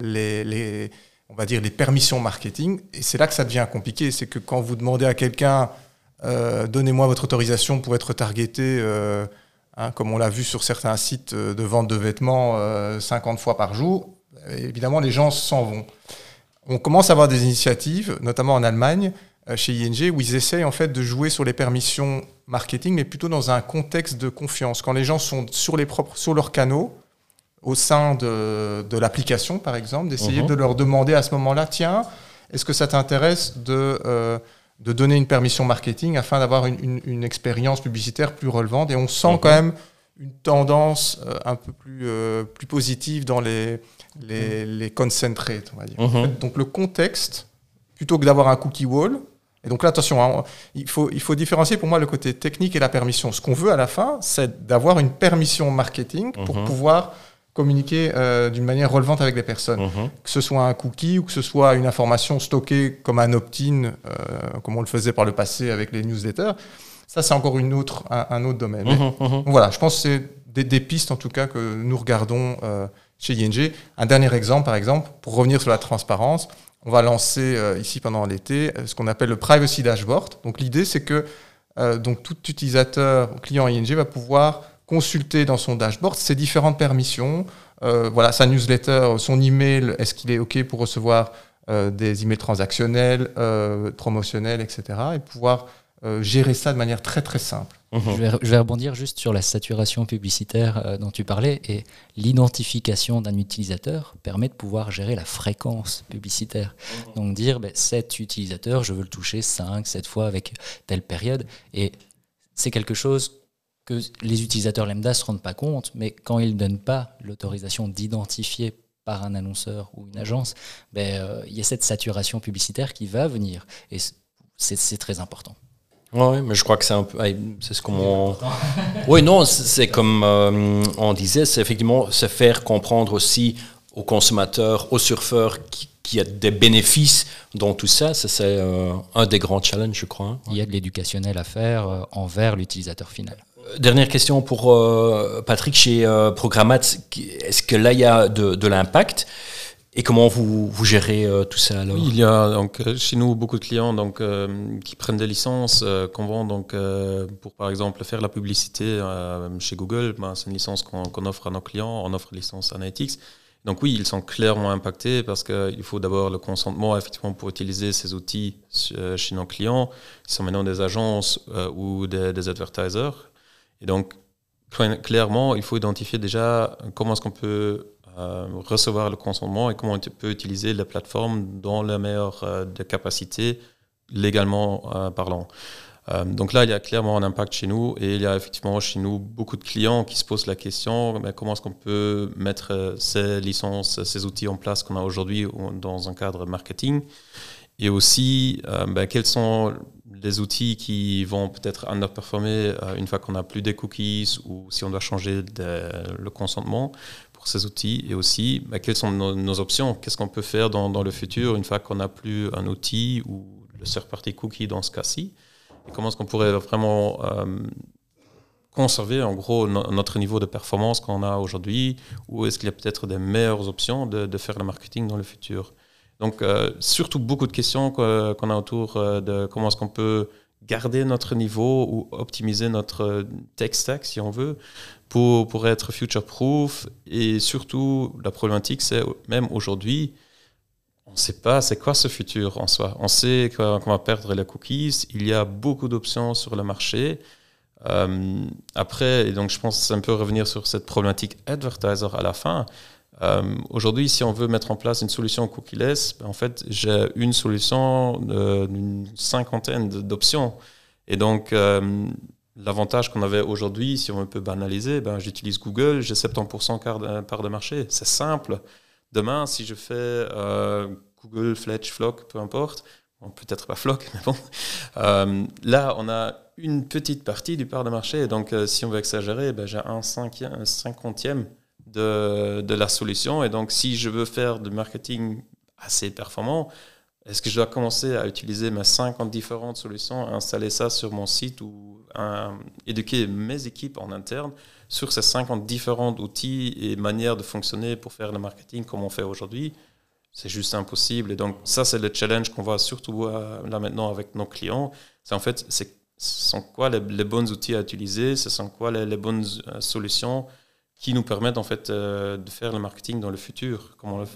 les, on va dire, les permissions marketing, et c'est là que ça devient compliqué, c'est que quand vous demandez à quelqu'un donnez-moi votre autorisation pour être targeté Hein, comme on l'a vu sur certains sites euh, de vente de vêtements 50 euh, fois par jour, évidemment, les gens s'en vont. On commence à avoir des initiatives, notamment en Allemagne, euh, chez ING, où ils essayent en fait de jouer sur les permissions marketing, mais plutôt dans un contexte de confiance. Quand les gens sont sur, les propres, sur leurs canaux, au sein de, de l'application, par exemple, d'essayer mhm. de leur demander à ce moment-là, tiens, est-ce que ça t'intéresse de de donner une permission marketing afin d'avoir une, une, expérience publicitaire plus relevante? Et on sent quand même une tendance euh, un peu plus, euh, plus positive dans les, les, les concentrates, on va dire. Mhm. donc le contexte, plutôt que d'avoir un cookie wall, et donc là, attention, hein, il, faut, il faut différencier pour moi le côté technique et la permission. Ce qu'on veut à la fin, c'est d'avoir une permission marketing pour mhm. pouvoir communiquer euh, d'une manière relevante avec les personnes. Mhm. Que ce soit un cookie ou que ce soit une information stockée comme un opt-in, euh, comme on le faisait par le passé avec les newsletters, ça c'est encore une autre, un, autre domaine. Mhm, voilà, je pense que c'est des, des, pistes en tout cas que nous regardons euh, chez ING. Un dernier exemple, par exemple, pour revenir sur la transparence, on va lancer ici pendant l'été ce qu'on appelle le Privacy Dashboard. Donc l'idée c'est que donc tout utilisateur, client ING va pouvoir consulter dans son dashboard ses différentes permissions, euh, voilà, sa newsletter, son email, est-ce qu'il est OK pour recevoir euh, des emails transactionnels, euh, promotionnels, etc. Et pouvoir gérer ça de manière très très simple. Mhm. Je, vais, rebondir juste sur la saturation publicitaire dont tu parlais et l'identification d'un utilisateur permet de pouvoir gérer la fréquence publicitaire. Mhm. Donc dire ben, cet utilisateur, je veux le toucher 5, 7 fois avec telle période et c'est quelque chose que les utilisateurs lambda ne se rendent pas compte, mais quand ils ne donnent pas l'autorisation d'identifier par un annonceur ou une agence, ben, euh, il y a cette saturation publicitaire qui va venir. Et c'est très important. Oui, mais je crois que c'est un peu, c'est ce qu'on. oui, non, c'est comme euh, on disait, c'est effectivement se faire comprendre aussi aux consommateurs, aux surfeurs qui, qu'il y a des bénéfices dans tout ça. Ça, c'est euh, un des grands challenges, je crois. Il y a de l'éducationnel à faire envers l'utilisateur final. Dernière question pour euh, Patrick chez euh, Programmat. Est-ce que là, il y a de, l'impact? Et comment vous, gérez euh, tout ça alors? Il y a donc, chez nous beaucoup de clients donc, qui prennent des licences qu'on vend donc, pour par exemple faire la publicité chez Google. Ben, c'est une licence qu'on offre à nos clients, on offre une licence Analytics. Donc oui, ils sont clairement impactés parce qu'il faut d'abord le consentement effectivement pour utiliser ces outils chez nos clients, qui sont maintenant des agences ou des, des advertisers. Et donc, clairement, il faut identifier déjà comment est-ce qu'on peut euh, recevoir le consentement et comment on peut utiliser la plateforme dans la meilleure euh, des capacités légalement euh, parlant. donc là, il y a clairement un impact chez nous et il y a effectivement chez nous beaucoup de clients qui se posent la question mais comment est-ce qu'on peut mettre ces licences, ces outils en place qu'on a aujourd'hui dans un cadre marketing et aussi ben, quels sont des outils qui vont peut-être underperformer une fois qu'on n'a plus des cookies ou si on doit changer le consentement pour ces outils et aussi bah, quelles sont nos, options, qu'est-ce qu'on peut faire dans, le futur une fois qu'on n'a plus un outil ou le third-party cookie dans ce cas-ci? Et comment est-ce qu'on pourrait vraiment euh, conserver en gros notre niveau de performance qu'on a aujourd'hui? Ou est-ce qu'il y a peut-être des meilleures options de, de faire le marketing dans le futur? Donc, euh, surtout beaucoup de questions qu'on a autour euh, de comment est-ce qu'on peut garder notre niveau ou optimiser notre euh, tech stack, si on veut, pour, pour être future-proof. Et surtout, la problématique, c'est même aujourd'hui, on ne sait pas c'est quoi ce futur en soi. On sait qu'on va perdre les cookies. Il y a beaucoup d'options sur le marché. Euh, après, et donc je pense un peu revenir sur cette problématique advertiser à la fin. Euh, Aujourd'hui, si on veut mettre en place une solution cookieless, en fait, j'ai une solution d'une cinquantaine d'options. Et donc, euh, l'avantage qu'on avait aujourd'hui, si on peut banaliser, ben, j'utilise Google, j'ai 70% part de marché. C'est simple. Demain, si je fais euh, Google, Fletch, Flock, peu importe, peut-être pas Flock, mais bon, euh, là, on a une petite partie du part de marché. donc, euh, si on veut exagérer, ben, j'ai un cinquantième de, la solution. Et donc, si je veux faire du marketing assez performant, est-ce que je dois commencer à utiliser mes 50 différentes solutions, installer ça sur mon site ou éduquer mes équipes en interne sur ces 50 différents outils et manières de fonctionner pour faire le marketing comme on fait aujourd'hui? C'est juste impossible. Et donc, ça, c'est le challenge qu'on voit surtout là maintenant avec nos clients. C'est en fait, ce sont quoi les, bons outils à utiliser, ce sont quoi les, bonnes euh, solutions qui nous permettent en fait euh, de faire le marketing dans le futur, comme on le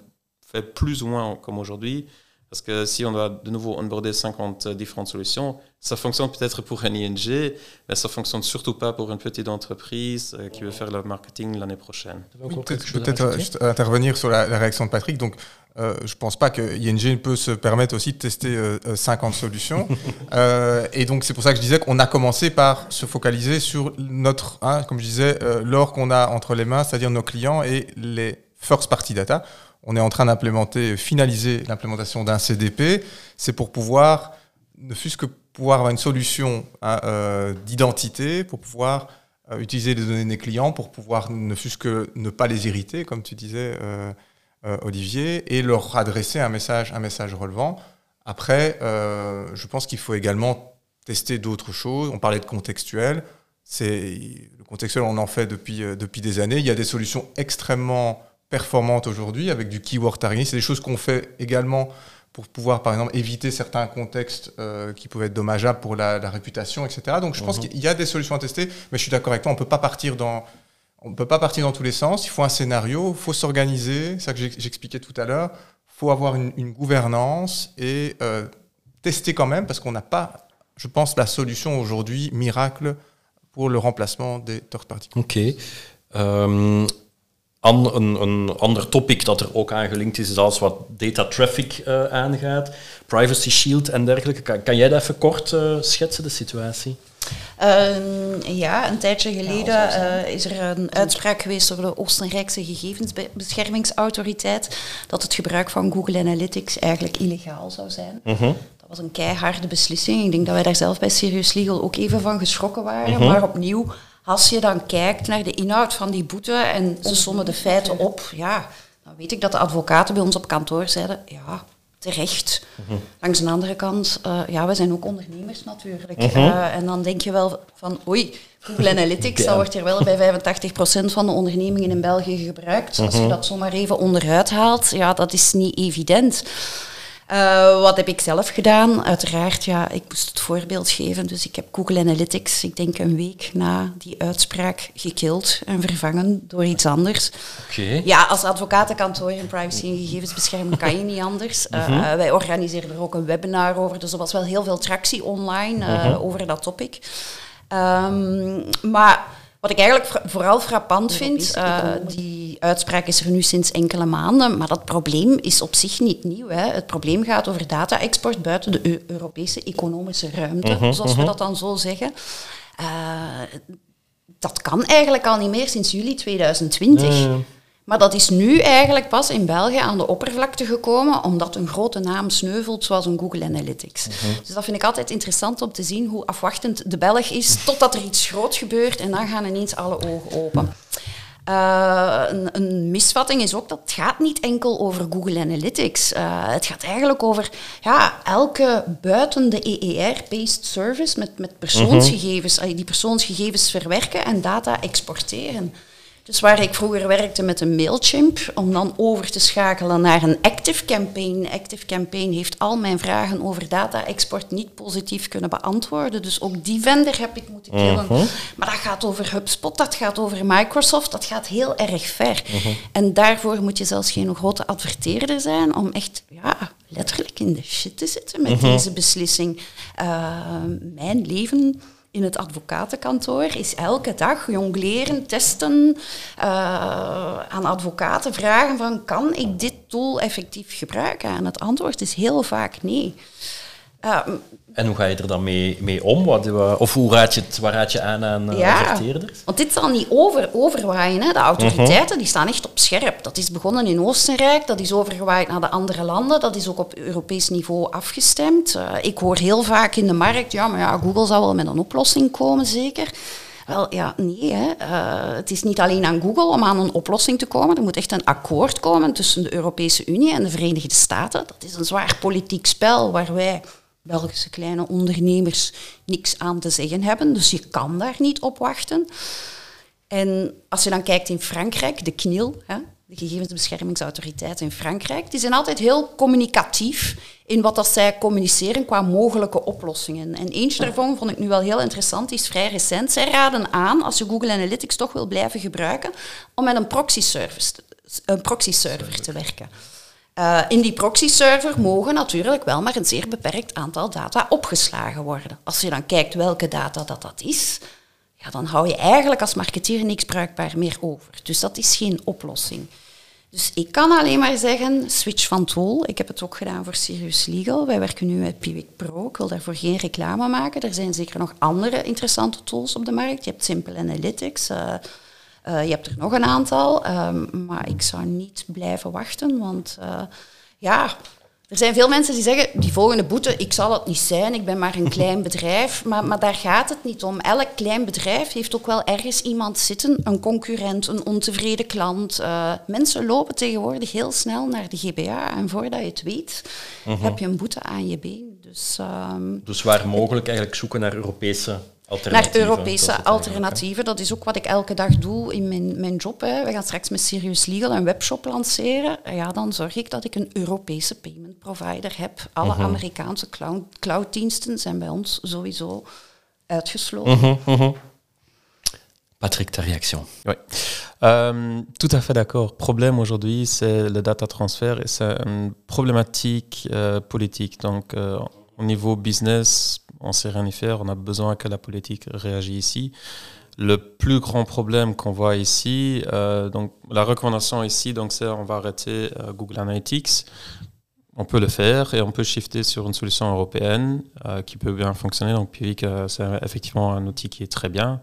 fait plus ou moins comme aujourd'hui parce que si on doit de nouveau onboarder 50 différentes solutions, ça fonctionne peut-être pour un ING, mais ça fonctionne surtout pas pour une petite entreprise euh, qui veut faire le marketing l'année prochaine. peut-être, je peux peut-être intervenir sur la, réaction de Patrick. Donc, euh, je pense pas que ING peut se permettre aussi de tester 50 euh, solutions. et donc, c'est pour ça que je disais qu'on a commencé par se focaliser sur notre, hein, comme je disais, l'or qu'on a entre les mains, c'est-à-dire nos clients et les first party data on est en train d'implémenter, finaliser l'implémentation d'un CDP. C'est pour pouvoir, ne fût-ce que pouvoir avoir une solution hein, euh, d'identité, pour pouvoir euh, utiliser les données des clients, pour pouvoir ne fût-ce que ne pas les irriter, comme tu disais, euh, Olivier, et leur adresser un message, un message relevant. Après, je pense qu'il faut également tester d'autres choses. On parlait de contextuel. C'est le contextuel, on en fait depuis, depuis des années. Il y a des solutions extrêmement performante aujourd'hui avec du keyword targeting. C'est des choses qu'on fait également pour pouvoir, par exemple, éviter certains contextes euh, qui pouvaient être dommageables pour la, réputation, etc. Donc, je pense mhm. qu'il y a des solutions à tester, mais je suis d'accord avec toi, on peut pas partir dans, on peut pas partir dans tous les sens. Il faut un scénario, il faut s'organiser. C'est ça que j'expliquais tout à l'heure. Il faut avoir une, gouvernance et euh, tester quand même, parce qu'on n'a pas, je pense, la solution aujourd'hui miracle pour le remplacement des third party. Ok. Euh, An, een, een, ander topic dat er ook aan gelinkt is, is alles wat data traffic uh, aangaat, privacy shield en dergelijke. Kan, kan jij dat even kort uh, schetsen, de situatie? Uh, ja, een tijdje geleden uh, is er een uitspraak geweest door de Oostenrijkse gegevensbeschermingsautoriteit dat het gebruik van Google Analytics eigenlijk illegaal zou zijn. Uh -huh. Dat was een keiharde beslissing. Ik denk dat wij daar zelf bij Serious Legal ook even van geschrokken waren. -huh. Maar opnieuw, als je dan kijkt naar de inhoud van die boete en ze sommen de feiten op, ja, dan weet ik dat de advocaten bij ons op kantoor zeiden, ja, terecht. Mhm. Langs de andere kant, uh, ja, we zijn ook ondernemers natuurlijk. Mhm. Uh, en dan denk je wel van, oei, Google Analytics, ja. dat wordt hier wel bij 85% van de ondernemingen in België gebruikt. Als je mhm. dat zomaar even onderuit haalt, ja, dat is niet evident. Uh, wat heb ik zelf gedaan? Uiteraard, ja, ik moest het voorbeeld geven. Dus ik heb Google Analytics, ik denk een week na die uitspraak, gekild en vervangen door iets anders. Okay. Ja, als advocatenkantoor in privacy en gegevensbescherming kan je niet anders. Uh, uh, wij organiseren er ook een webinar over, dus er was wel heel veel tractie online -huh. over dat topic. Um, maar wat ik eigenlijk vooral frappant vind, uh, die uitspraak is er nu sinds enkele maanden, maar dat probleem is op zich niet nieuw. Hè. Het probleem gaat over data-export buiten de Europese economische ruimte, uh -huh, zoals uh -huh. we mhm. dat dan zo zeggen. Uh, dat kan eigenlijk al niet meer sinds juli 2020. Maar dat is nu eigenlijk pas in België aan de oppervlakte gekomen, omdat een grote naam sneuvelt, zoals een Google Analytics. Mhm. Dus dat vind ik altijd interessant om te zien hoe afwachtend de Belg is, totdat er iets groot gebeurt en dan gaan ineens alle ogen open. Uh, een, een, misvatting is ook dat het gaat niet enkel over Google Analytics. Uh, het gaat eigenlijk over ja, elke buiten de EER-based service met, met persoonsgegevens, mm die persoonsgegevens verwerken en data exporteren. Dus waar ik vroeger werkte met een Mailchimp, om dan over te schakelen naar een Active Campaign. Active Campaign heeft al mijn vragen over data-export niet positief kunnen beantwoorden. Dus ook die vendor heb ik moeten killen. Mhm. Maar dat gaat over HubSpot, dat gaat over Microsoft, dat gaat heel erg ver. Mhm. En daarvoor moet je zelfs geen grote adverteerder zijn om echt ja, letterlijk in de shit te zitten met mhm. deze beslissing. Uh, mijn leven in het advocatenkantoor is elke dag jongleren, testen, uh, aan advocaten vragen van kan ik dit tool effectief gebruiken? En het antwoord is heel vaak nee. Uh, en hoe ga je er dan mee, mee om? Wat, of hoe raad je het, waar raad je aan aan uh, ja, Want dit zal niet over, overwaaien. Hè. De autoriteiten die staan echt op scherp. Dat is begonnen in Oostenrijk, dat is overgewaaid naar de andere landen. Dat is ook op Europees niveau afgestemd. Uh, ik hoor heel vaak in de markt, ja, maar ja, Google zal wel met een oplossing komen, zeker. Wel, ja, nee. Hè. Uh, het is niet alleen aan Google om aan een oplossing te komen. Er moet echt een akkoord komen tussen de Europese Unie en de Verenigde Staten. Dat is een zwaar politiek spel waar wij Belgische kleine ondernemers niks aan te zeggen hebben. Dus je kan daar niet op wachten. En als je dan kijkt in Frankrijk, de KNIL, hè, de Gegevensbeschermingsautoriteit in Frankrijk, die zijn altijd heel communicatief in wat dat zij communiceren qua mogelijke oplossingen. En eentje daarvan vond ik nu wel heel interessant, is vrij recent. Zij raden aan, als je Google Analytics toch wil blijven gebruiken, om met een proxy, service, een proxy server te werken. Uh, in die proxy-server mogen natuurlijk wel maar een zeer beperkt aantal data opgeslagen worden. Als je dan kijkt welke data dat, dat is, ja, dan hou je eigenlijk als marketeer niks bruikbaar meer over. Dus dat is geen oplossing. Dus ik kan alleen maar zeggen, switch van tool. Ik heb het ook gedaan voor Sirius Legal. Wij werken nu met Piwik Pro. Ik wil daarvoor geen reclame maken. Er zijn zeker nog andere interessante tools op de markt. Je hebt Simple Analytics. Uh, uh, je hebt er nog een aantal, um, maar ik zou niet blijven wachten, want uh, ja, er zijn veel mensen die zeggen, die volgende boete, ik zal het niet zijn, ik ben maar een klein bedrijf. Maar, maar daar gaat het niet om. Elk klein bedrijf heeft ook wel ergens iemand zitten, een concurrent, een ontevreden klant. Uh, mensen lopen tegenwoordig heel snel naar de GBA en voordat je het weet, uh -huh. heb je een boete aan je been. Dus, um, dus waar mogelijk eigenlijk zoeken naar Europese naar Europese alternatieven. Dat is ook wat ik elke dag doe in mijn, mijn job. Hè. We gaan straks met Serious Legal een webshop lanceren. Ja, dan zorg ik dat ik een Europese payment provider heb. Alle uh -huh. Amerikaanse cloud, clouddiensten zijn bij ons sowieso uitgesloten. Uh -huh, uh -huh. Patrick, ta réaction Oui. Euh, tout à fait d'accord. Problème aujourd'hui, c'est le data transfer et c'est une problématique euh, politique. Donc, euh, au niveau business, on sait rien y faire, on a besoin que la politique réagisse ici. Le plus grand problème qu'on voit ici, euh, donc la recommandation ici, donc c'est on va arrêter euh, Google Analytics. On peut le faire et on peut shifter sur une solution européenne euh, qui peut bien fonctionner. Donc Pivik, c'est effectivement un outil qui est très bien.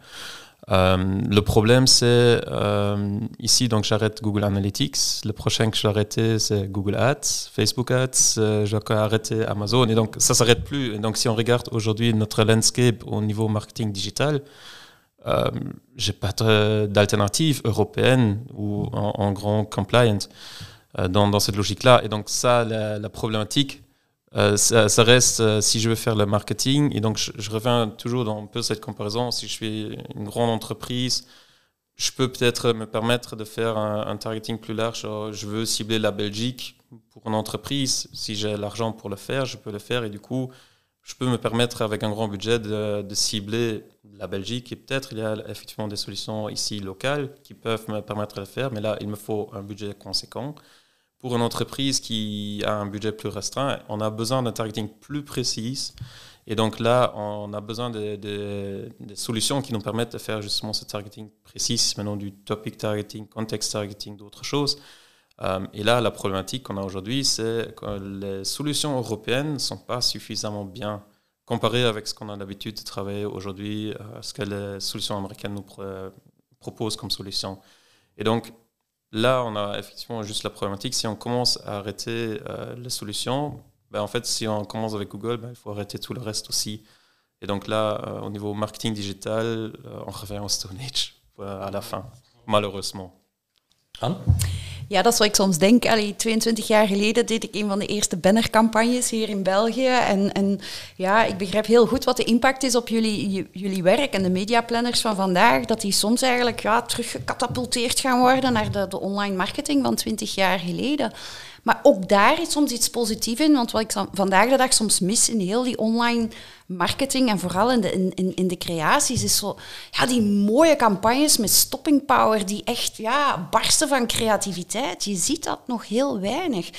Euh, le problème, c'est euh, ici, donc j'arrête Google Analytics. Le prochain que arrêter, c'est Google Ads, Facebook Ads. Euh, je vais arrêter Amazon. Et donc, ça s'arrête plus. Et donc, si on regarde aujourd'hui notre landscape au niveau marketing digital, j'ai pas d'alternative européenne ou en, grand compliant dans, cette logique-là. Et donc, ça, la problématique, euh, ça, reste euh, si je veux faire le marketing. Et donc, je, reviens toujours dans un peu cette comparaison. Si je suis une grande entreprise, je peux peut-être me permettre de faire un, targeting plus large. Je veux cibler la Belgique pour une entreprise. Si j'ai l'argent pour le faire, je peux le faire. Et du coup, je peux me permettre, avec un grand budget, de, de cibler la Belgique. Et peut-être il y a effectivement des solutions ici locales qui peuvent me permettre de le faire. Mais là, il me faut un budget conséquent pour une entreprise qui a un budget plus restreint, on a besoin d'un targeting plus précis. Et donc là, on a besoin de, solutions qui nous permettent de faire justement ce targeting précis, maintenant du topic targeting, context targeting, d'autres choses. Euh, et là, la problématique qu'on a aujourd'hui, c'est que les solutions européennes ne sont pas suffisamment bien comparées avec ce qu'on a l'habitude de travailler aujourd'hui, euh, ce que les solutions américaines nous pr proposent comme solution. Et donc, Là, on a effectivement juste la problématique. Si on commence à arrêter euh, les solutions, ben, en fait, si on commence avec Google, ben, il faut arrêter tout le reste aussi. Et donc là, euh, au niveau marketing digital, euh, on revient au Stone Age à la fin, malheureusement. Ja, dat is wat ik soms denk. Allee, 22 jaar geleden deed ik een van de eerste bannercampagnes hier in België. En, en ja, ik begrijp heel goed wat de impact is op jullie, jullie werk en de mediaplanners van vandaag. Dat die soms eigenlijk ja, teruggecatapulteerd gaan worden naar de, de online marketing van 20 jaar geleden. Maar ook daar is soms iets positiefs in, want wat ik vandaag de dag soms mis in heel die online marketing en vooral in de, in, in de creaties is zo, ja, die mooie campagnes met stopping power die echt ja, barsten van creativiteit. Je ziet dat nog heel weinig.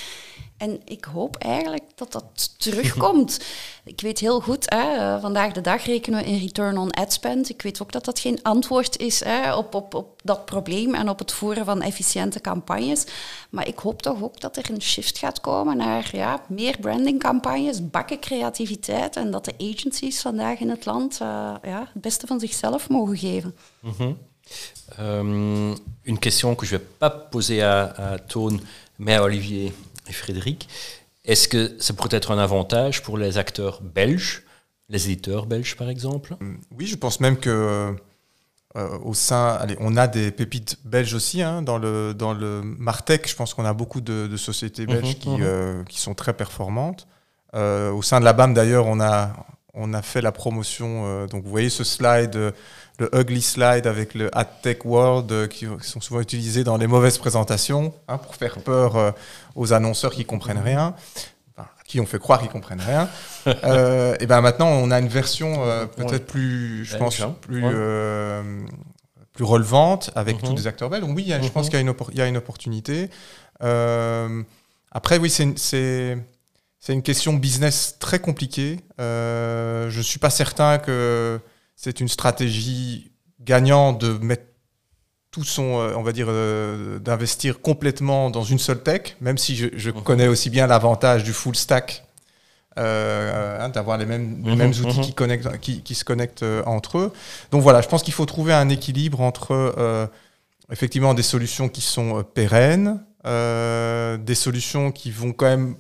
En ik hoop eigenlijk dat dat terugkomt. ik weet heel goed, hè, eh, vandaag de dag rekenen we in return on ad spend. Ik weet ook dat dat geen antwoord is hè, op, op, op dat probleem en op het voeren van efficiënte campagnes. Maar ik hoop toch ook dat er een shift gaat komen naar ja, meer brandingcampagnes, bakken creativiteit en dat de agencies vandaag in het land uh, ja, het beste van zichzelf mogen geven. Mm -hmm. um, une question que je vais pas poser à, à Toon, mais à Olivier et Frédéric. Est-ce que ça pourrait être un avantage pour les acteurs belges, les éditeurs belges par exemple? Oui, je pense même que euh, au sein, allez, on a des pépites belges aussi hein, dans le dans le Martech. Je pense qu'on a beaucoup de, de sociétés belges Mhm, qui, mhm. euh, qui sont très performantes. Euh, au sein de la BAM d'ailleurs, on a on a fait la promotion. donc vous voyez ce slide, le ugly slide avec le AdTech World euh, qui, qui sont souvent utilisés dans les mauvaises présentations hein, pour faire peur euh, aux annonceurs qui comprennent rien. Enfin, à qui on fait croire qu'ils comprennent rien. Euh, et ben maintenant, on a une version euh, peut-être plus, je pense, plus Ouais. euh, plus relevante avec Mhm. tous les acteurs belges. Donc oui, je pense Mhm. qu'il y a une, oppor- il y a une opportunité. Après, oui, c'est une- c'est une question business très compliquée. Je ne suis pas certain que c'est une stratégie gagnante de mettre tout son, euh, on va dire, euh, d'investir complètement dans une seule tech, même si je, je Mhm. connais aussi bien l'avantage du full stack, euh, hein, d'avoir les mêmes, les Mhm, outils mhm. qui, connectent, qui, qui se connectent euh, entre eux. Donc voilà, je pense qu'il faut trouver un équilibre entre effectivement des solutions qui sont pérennes, des solutions qui vont quand même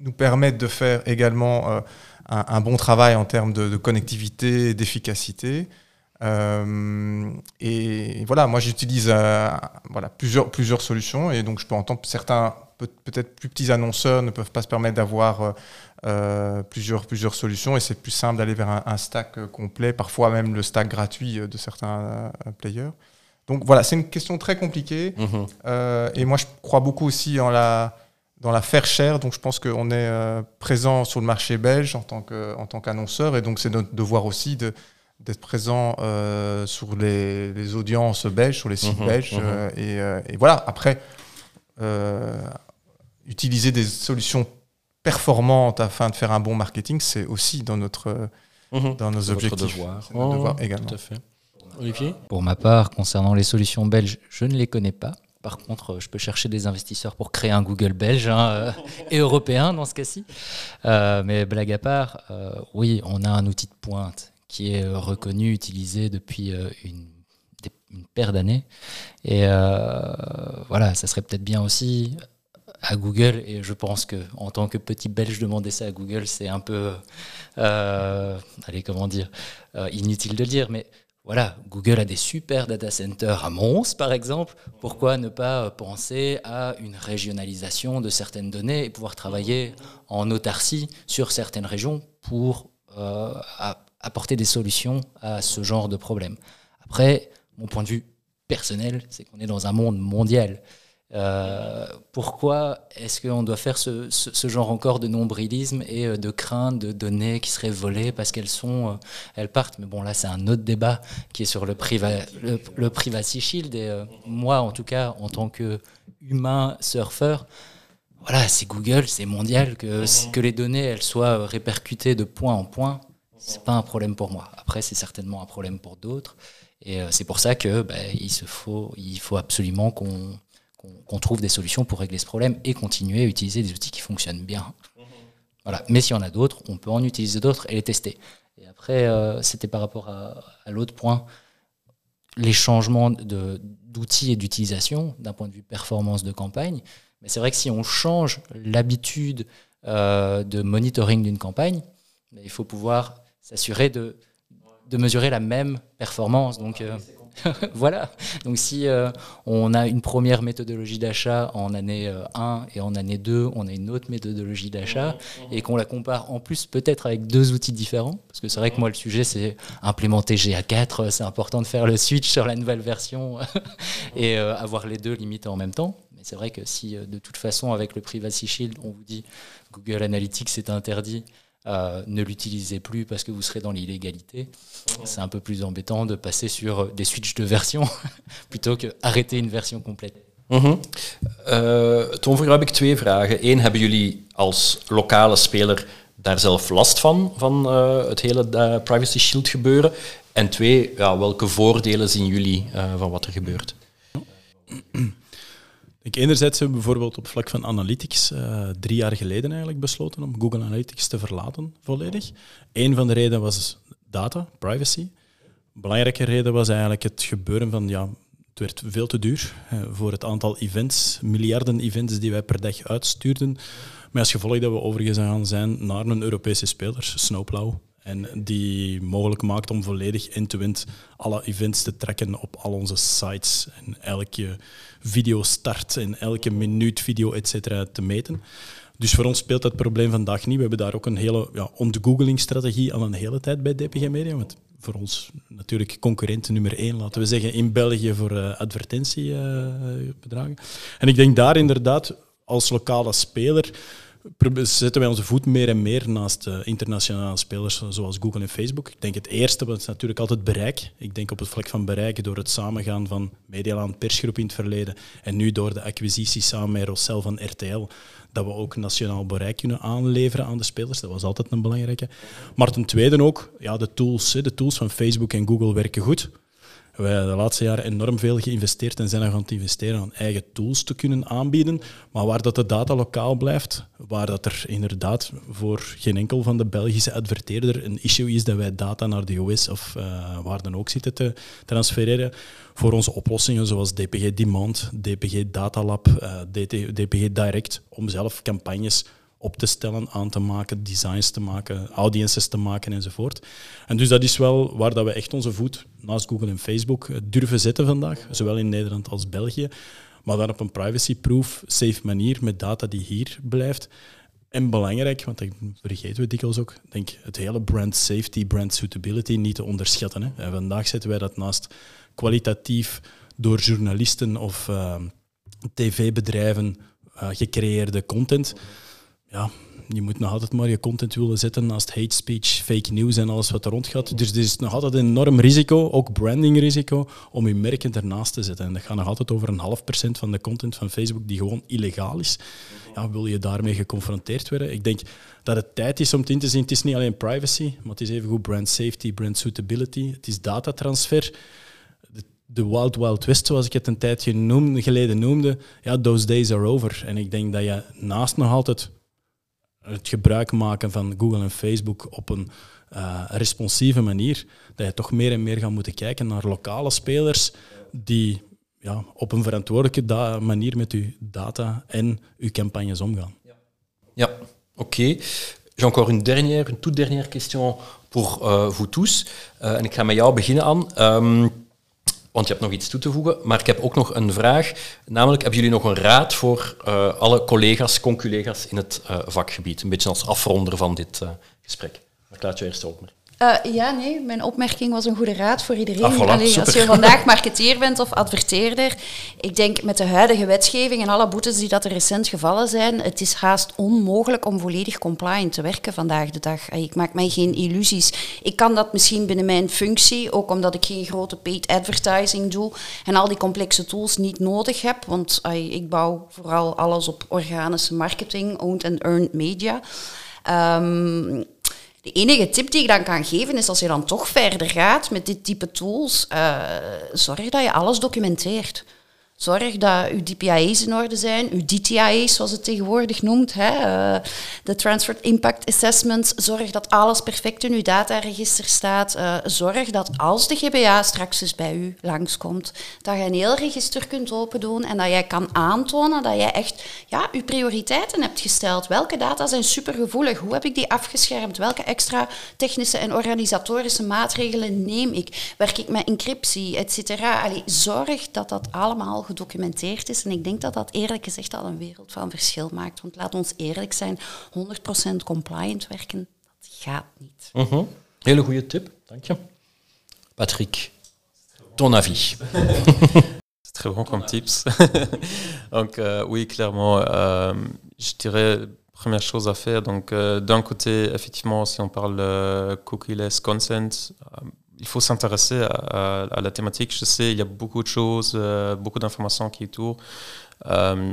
nous permettre de faire également un, un bon travail en termes de, de connectivité d'efficacité. Euh, et voilà, moi j'utilise euh, voilà, plusieurs, plusieurs solutions et donc je peux entendre certains peut- peut-être plus petits annonceurs ne peuvent pas se permettre d'avoir euh, plusieurs, plusieurs solutions et c'est plus simple d'aller vers un, un stack complet, parfois même le stack gratuit de certains players. Donc voilà, c'est une question très compliquée Mhm. euh, et moi je crois beaucoup aussi en la, dans la fair share, donc je pense qu'on est euh, présent sur le marché belge en tant que- en tant qu'annonceur et donc c'est notre devoir aussi de d'être présent euh, sur les, les audiences belges, sur les sites Mhm, belges. mhm. euh, et, euh, et voilà, après, euh, utiliser des solutions performantes afin de faire un bon marketing, c'est aussi dans, notre, Mhm. dans nos objectifs. devoir. C'est notre Oh, devoir également. Tout à fait. Olivier? Pour ma part, concernant les solutions belges, je ne les connais pas. Par contre, euh, je peux chercher des investisseurs pour créer un Google belge hein, euh, et européen dans ce cas-ci. Euh, mais blague à part, oui, on a un outil de pointe qui est reconnu, utilisé depuis une, paire d'années. Et voilà, ça serait peut-être bien aussi à Google. Et je pense que en tant que petit Belge, demander ça à Google, c'est un peu, allez, comment dire, inutile de le dire, mais voilà, Google a des super data centers à Mons, par exemple. Pourquoi ne pas penser à une régionalisation de certaines données et pouvoir travailler en autarcie sur certaines régions pour euh, apporter des solutions à ce genre de problème? Après, mon point de vue personnel, c'est qu'on est dans un monde mondial. Euh, pourquoi est-ce qu'on doit faire ce, ce- ce genre encore de nombrilisme et euh, de crainte de données qui seraient volées parce qu'elles sont, euh, elles partent? Mais bon, là, c'est un autre débat qui est sur le, priva- le, le privacy shield. Et euh, moi, en tout cas, en tant que humain surfeur, voilà, c'est Google, c'est mondial que, que les données elles soient répercutées de point en point. C'est pas un problème pour moi. Après, c'est certainement un problème pour d'autres. Et c'est pour ça que bah, il se faut, il faut absolument qu'on qu'on trouve des solutions pour régler ce problème et continuer à utiliser des outils qui fonctionnent bien. Voilà. Mais s'il y en a d'autres, on peut en utiliser d'autres et les tester. Et après, euh, c'était par rapport à, l'autre point, les changements d'outils et d'utilisation d'un point de vue performance de campagne. Mais c'est vrai que si on change l'habitude euh, de monitoring d'une campagne, ben, il faut pouvoir s'assurer de, mesurer la même performance. Donc euh, voilà. Donc si euh, on a une première méthodologie d'achat en année euh, 1 et en année 2, on a une autre méthodologie d'achat et qu'on la compare en plus peut-être avec deux outils différents, parce que c'est vrai que moi le sujet c'est implémenter GA4, c'est important de faire le switch sur la nouvelle version et euh, avoir les deux limités en même temps. Mais c'est vrai que si euh, de toute façon avec le Privacy Shield on vous dit Google Analytics c'est interdit, euh, ne l'utilisez plus parce que vous serez dans l'illégalité. C'est un peu plus embêtant de passer sur des switches de version plutôt que arrêter une version complète. Mm Toon, voor heb ik twee vragen. Eén, hebben jullie als lokale speler daar zelf last van, van uh, het hele uh, Privacy Shield gebeuren? En twee, ja, welke voordelen zien jullie uh, van wat er gebeurt? Ik, enerzijds hebben we bijvoorbeeld op vlak van analytics drie jaar geleden eigenlijk besloten om Google Analytics te verlaten volledig. Een van de redenen was data, privacy. Een belangrijke reden was eigenlijk het gebeuren van ja, het werd veel te duur voor het aantal events, miljarden events die wij per dag uitstuurden. Met als gevolg dat we overgegaan zijn naar een Europese speler, Snowplow. En die mogelijk maakt om volledig end-to-end alle events te trekken op al onze sites. En elke video start en elke minuut video, et te meten. Dus voor ons speelt dat probleem vandaag niet. We hebben daar ook een hele ja, ontgoogling-strategie al een hele tijd bij DPG Media. Want voor ons natuurlijk concurrent nummer één, laten we zeggen, in België voor uh, advertentiebedragen. en ik denk daar inderdaad als lokale speler zetten wij onze voet meer en meer naast uh, internationale spelers zoals Google en Facebook. Ik denk het eerste was natuurlijk altijd bereik. Ik denk op het vlak van bereik door het samengaan van Medialand Persgroep in het verleden en nu door de acquisitie samen met Rossel van RTL, dat we ook nationaal bereik kunnen aanleveren aan de spelers. Dat was altijd een belangrijke. Maar ten tweede ook, ja, de tools, de tools van Facebook en Google werken goed. We hebben de laatste jaren enorm veel geïnvesteerd en zijn er gaan te investeren aan eigen tools te kunnen aanbieden. Maar waar dat de data lokaal blijft, waar dat er inderdaad voor geen enkel van de Belgische adverteerder een issue is dat wij data naar de US of uh, waar dan ook zitten te transfereren, voor onze oplossingen zoals DPG Demand, DPG Datalab, uh, DPG Direct, om zelf campagnes op te stellen, aan te maken, designs te maken, audiences te maken enzovoort. En dus dat is wel waar dat we echt onze voet naast Google en Facebook durven zetten vandaag, zowel in Nederland als België, maar dan op een privacy-proof, safe manier met data die hier blijft. En belangrijk, want dat vergeten we dikwijls ook, denk het hele brand safety, brand suitability niet te onderschatten. Hè. En vandaag zetten wij dat naast kwalitatief door journalisten of uh, tv-bedrijven uh, gecreëerde content ja, je moet nog altijd maar je content willen zetten naast hate speech, fake news en alles wat er rond gaat. Dus er is nog altijd een enorm risico, ook brandingrisico, om je merken ernaast te zetten. En dat gaat nog altijd over een half procent van de content van Facebook die gewoon illegaal is. Ja, wil je daarmee geconfronteerd worden? Ik denk dat het tijd is om het in te zien. Het is niet alleen privacy, maar het is evengoed brand safety, brand suitability. Het is datatransfer de Wild Wild West, zoals ik het een tijdje noemde, geleden noemde, ja, those days are over. En ik denk dat je naast nog altijd het gebruik maken van Google en Facebook op een uh, responsieve manier, dat je toch meer en meer gaat moeten kijken naar lokale spelers die ja, op een verantwoordelijke manier met uw data en uw campagnes omgaan. Ja, oké. Okay. J'ai encore une dernière, une toute dernière question pour uh, vous tous. Uh, en ik ga met jou beginnen aan. Want je hebt nog iets toe te voegen. Maar ik heb ook nog een vraag. Namelijk, hebben jullie nog een raad voor uh, alle collega's, conculega's in het uh, vakgebied? Een beetje als afronder van dit uh, gesprek. Maar ik laat je eerst ook maar. Uh, ja, nee, mijn opmerking was een goede raad voor iedereen. Ah, voilà, als je vandaag marketeer bent of adverteerder, ik denk met de huidige wetgeving en alle boetes die dat er recent gevallen zijn, het is haast onmogelijk om volledig compliant te werken vandaag de dag. Ik maak mij geen illusies. Ik kan dat misschien binnen mijn functie, ook omdat ik geen grote paid advertising doe en al die complexe tools niet nodig heb, want ik bouw vooral alles op organische marketing, owned and earned media. Um, de enige tip die ik dan kan geven is als je dan toch verder gaat met dit type tools, uh, zorg dat je alles documenteert. Zorg dat uw DPIA's in orde zijn, uw DTIA's zoals het tegenwoordig noemt, hè, uh, de Transfer Impact Assessments. Zorg dat alles perfect in uw dataregister staat. Uh, zorg dat als de GBA straks eens bij u langskomt, dat je een heel register kunt open doen en dat jij kan aantonen dat jij echt ja, uw prioriteiten hebt gesteld. Welke data zijn supergevoelig? Hoe heb ik die afgeschermd? Welke extra technische en organisatorische maatregelen neem ik? Werk ik met encryptie, et cetera? Zorg dat dat allemaal gedocumenteerd is. En ik denk dat dat eerlijk gezegd al een wereld van verschil maakt. Want laat ons eerlijk zijn, 100% compliant werken, dat gaat niet. Mm -hmm. Hele goede tip, dank je. Patrick, ton avis très bon comme tips. donc euh, oui, clairement, euh, je dirais première chose à faire. Donc euh, d'un côté, effectivement, si on parle euh, cookie-less consent, il faut s'intéresser à, la thématique. Je sais, il y a beaucoup de choses, euh, beaucoup d'informations qui tournent. Euh,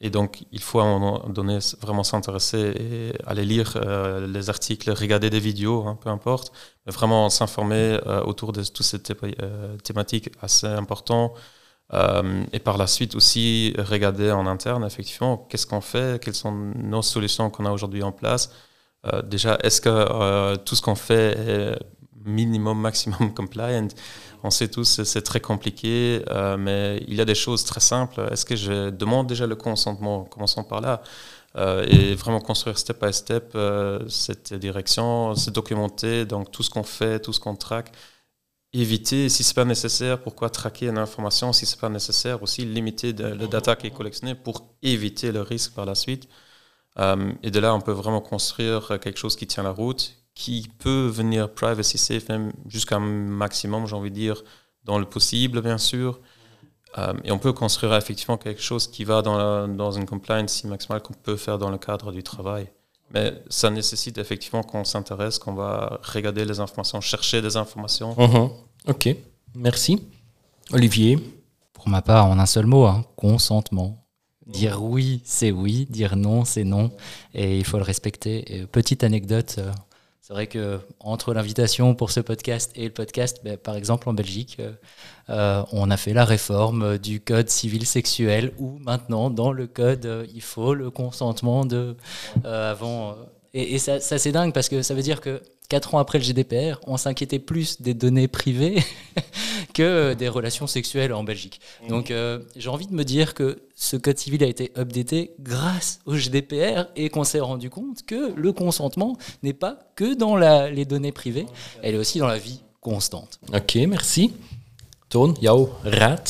et donc, il faut à un moment donné vraiment s'intéresser et aller lire euh, les articles, regarder des vidéos, hein, peu importe, mais vraiment s'informer autour de toutes ces thématiques assez importantes. et par la suite aussi regarder en interne, effectivement, qu'est-ce qu'on fait, quelles sont nos solutions qu'on a aujourd'hui en place. déjà, est-ce que tout ce qu'on fait est minimum, maximum compliant. On sait tous, c'est très compliqué, euh, mais il y a des choses très simples. Est-ce que je demande déjà le consentement? Commençons par là. Euh, et vraiment construire step by step euh, cette direction, se documenter, donc tout ce qu'on fait, tout ce qu'on traque. Éviter, si c'est pas nécessaire, pourquoi traquer une information? Si c'est pas nécessaire, aussi limiter le data qui est collectionné pour éviter le risque par la suite. et de là, on peut vraiment construire quelque chose qui tient la route, qui peut venir privacy safe, même jusqu'à un maximum, j'ai envie de dire, dans le possible, bien sûr. Euh, et on peut construire effectivement quelque chose qui va dans, dans une compliance si maximale qu'on peut faire dans le cadre du travail. Mais ça nécessite effectivement qu'on s'intéresse, qu'on va regarder les informations, chercher des informations. Mhm. Ok, merci. Olivier Pour ma part, en un seul mot, hein, consentement. Dire oui, c'est oui, dire non, c'est non, et il faut le respecter. Et petite anecdote, euh, c'est vrai que entre l'invitation pour ce podcast et le podcast, ben, par exemple en Belgique, euh, euh, on a fait la réforme du code civil sexuel où maintenant dans le code euh, il faut le consentement de avant. et, ça, ça c'est dingue parce que ça veut dire que quatre ans après le GDPR, on s'inquiétait plus des données privées que des relations sexuelles en Belgique. Mhm. Donc euh, j'ai envie de me dire que ce code civil a été updaté grâce au GDPR et qu'on s'est rendu compte que le consentement n'est pas que dans la, les données privées, elle est aussi dans la vie constante. Ok, merci. Toon, jouw raad?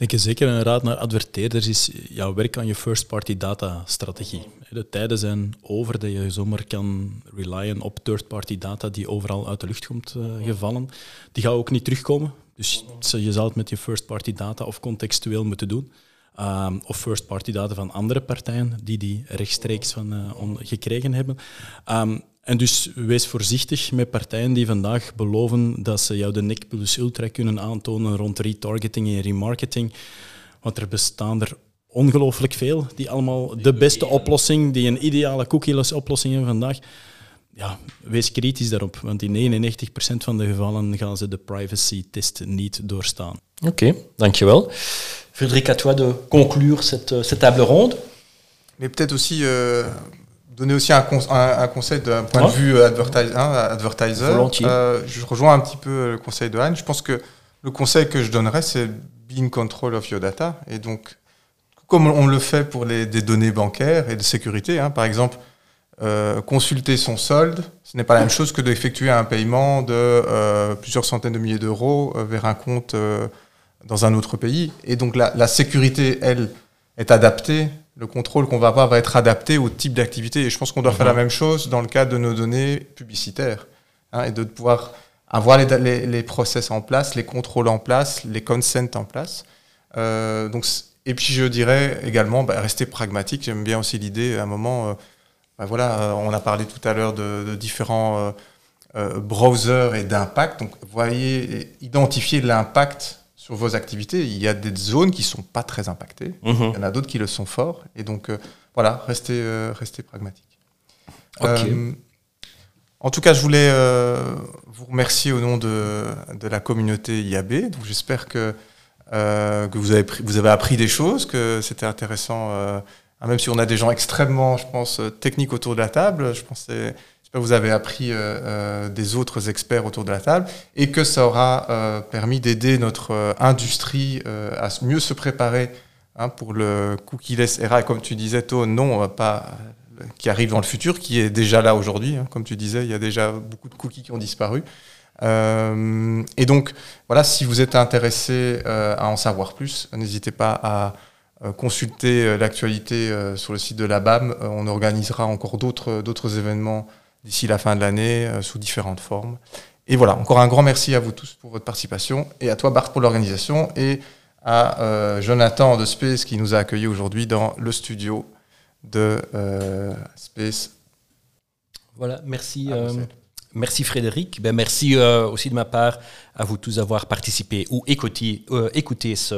Denk je zeker een raad naar adverteerders is jouw werk aan je first-party data strategie. De tijden zijn over dat je zomaar kan relyen op third-party data die overal uit de lucht komt uh, gevallen. Die gaan ook niet terugkomen. Dus je zal het met je first-party data of contextueel moeten doen. Um, of first-party data van andere partijen die die rechtstreeks van, uh, gekregen hebben. Um, en dus wees voorzichtig met partijen die vandaag beloven dat ze jou de nek plus ultra kunnen aantonen rond retargeting en remarketing. Want er bestaan er ongelooflijk veel die allemaal de beste oplossing, die een ideale cookieless oplossing hebben vandaag ja, wees kritisch daarop, want in 99% van de gevallen gaan ze de privacy-test niet doorstaan. Oké, okay, dankjewel. Frédéric, à toi de conclure cette, cette table ronde. Mais peut-être aussi euh, donner aussi un, con un, un conseil d'un point ouais. de vue hein, advertiser. Euh, je rejoins un petit peu le conseil de Anne. Je pense que le conseil que je donnerais, c'est be in control of your data. Et donc, comme on le fait pour les, des données bancaires et de sécurité, hein, par exemple, euh, consulter son solde, ce n'est pas la même chose que d'effectuer un paiement de euh, plusieurs centaines de milliers d'euros vers un compte dans un autre pays. Et donc la, la, sécurité, elle, est adaptée. Le contrôle qu'on va avoir va être adapté au type d'activité. Et je pense qu'on doit faire la mhm. même chose dans le cadre de nos données publicitaires. Hein, et de pouvoir avoir les, les, les, process en place, les contrôles en place, les consents en place. donc, et puis je dirais également, bah, rester pragmatique. J'aime bien aussi l'idée, à un moment bah voilà, euh, on a parlé tout à l'heure de, différents euh, euh, browsers et d'impact. Donc, voyez, identifiez l'impact sur vos activités. Il y a des zones qui ne sont pas très impactées. Mhm. Il y en a d'autres qui le sont fort. Et donc, voilà, restez, restez pragmatique. en tout cas, je voulais vous remercier au nom de, de la communauté IAB. Donc, j'espère que, que vous, avez vous avez appris des choses, que c'était intéressant ah, même si on a des gens extrêmement, je pense, euh, techniques autour de la table, je pense que vous avez appris euh, euh, des autres experts autour de la table et que ça aura permis d'aider notre industrie à mieux se préparer hein, pour le cookie-less era. Et comme tu disais, toi, non, pas qui arrive dans le futur, qui est déjà là aujourd'hui. Hein. comme tu disais, il y a déjà beaucoup de cookies qui ont disparu. et donc, voilà, si vous êtes intéressé à en savoir plus, n'hésitez pas à euh, consulter euh, l'actualité euh, sur le site de la BAM. on organisera encore d'autres événements d'ici la fin de l'année sous différentes formes. Et voilà, encore un grand merci à vous tous pour votre participation et à toi Bart pour l'organisation et à Jonathan de Space qui nous a accueillis aujourd'hui dans le studio de Space. Voilà, merci. Merci Frédéric. Ben, merci euh, aussi de ma part à vous tous d'avoir participé ou écouté, euh, écouté ce,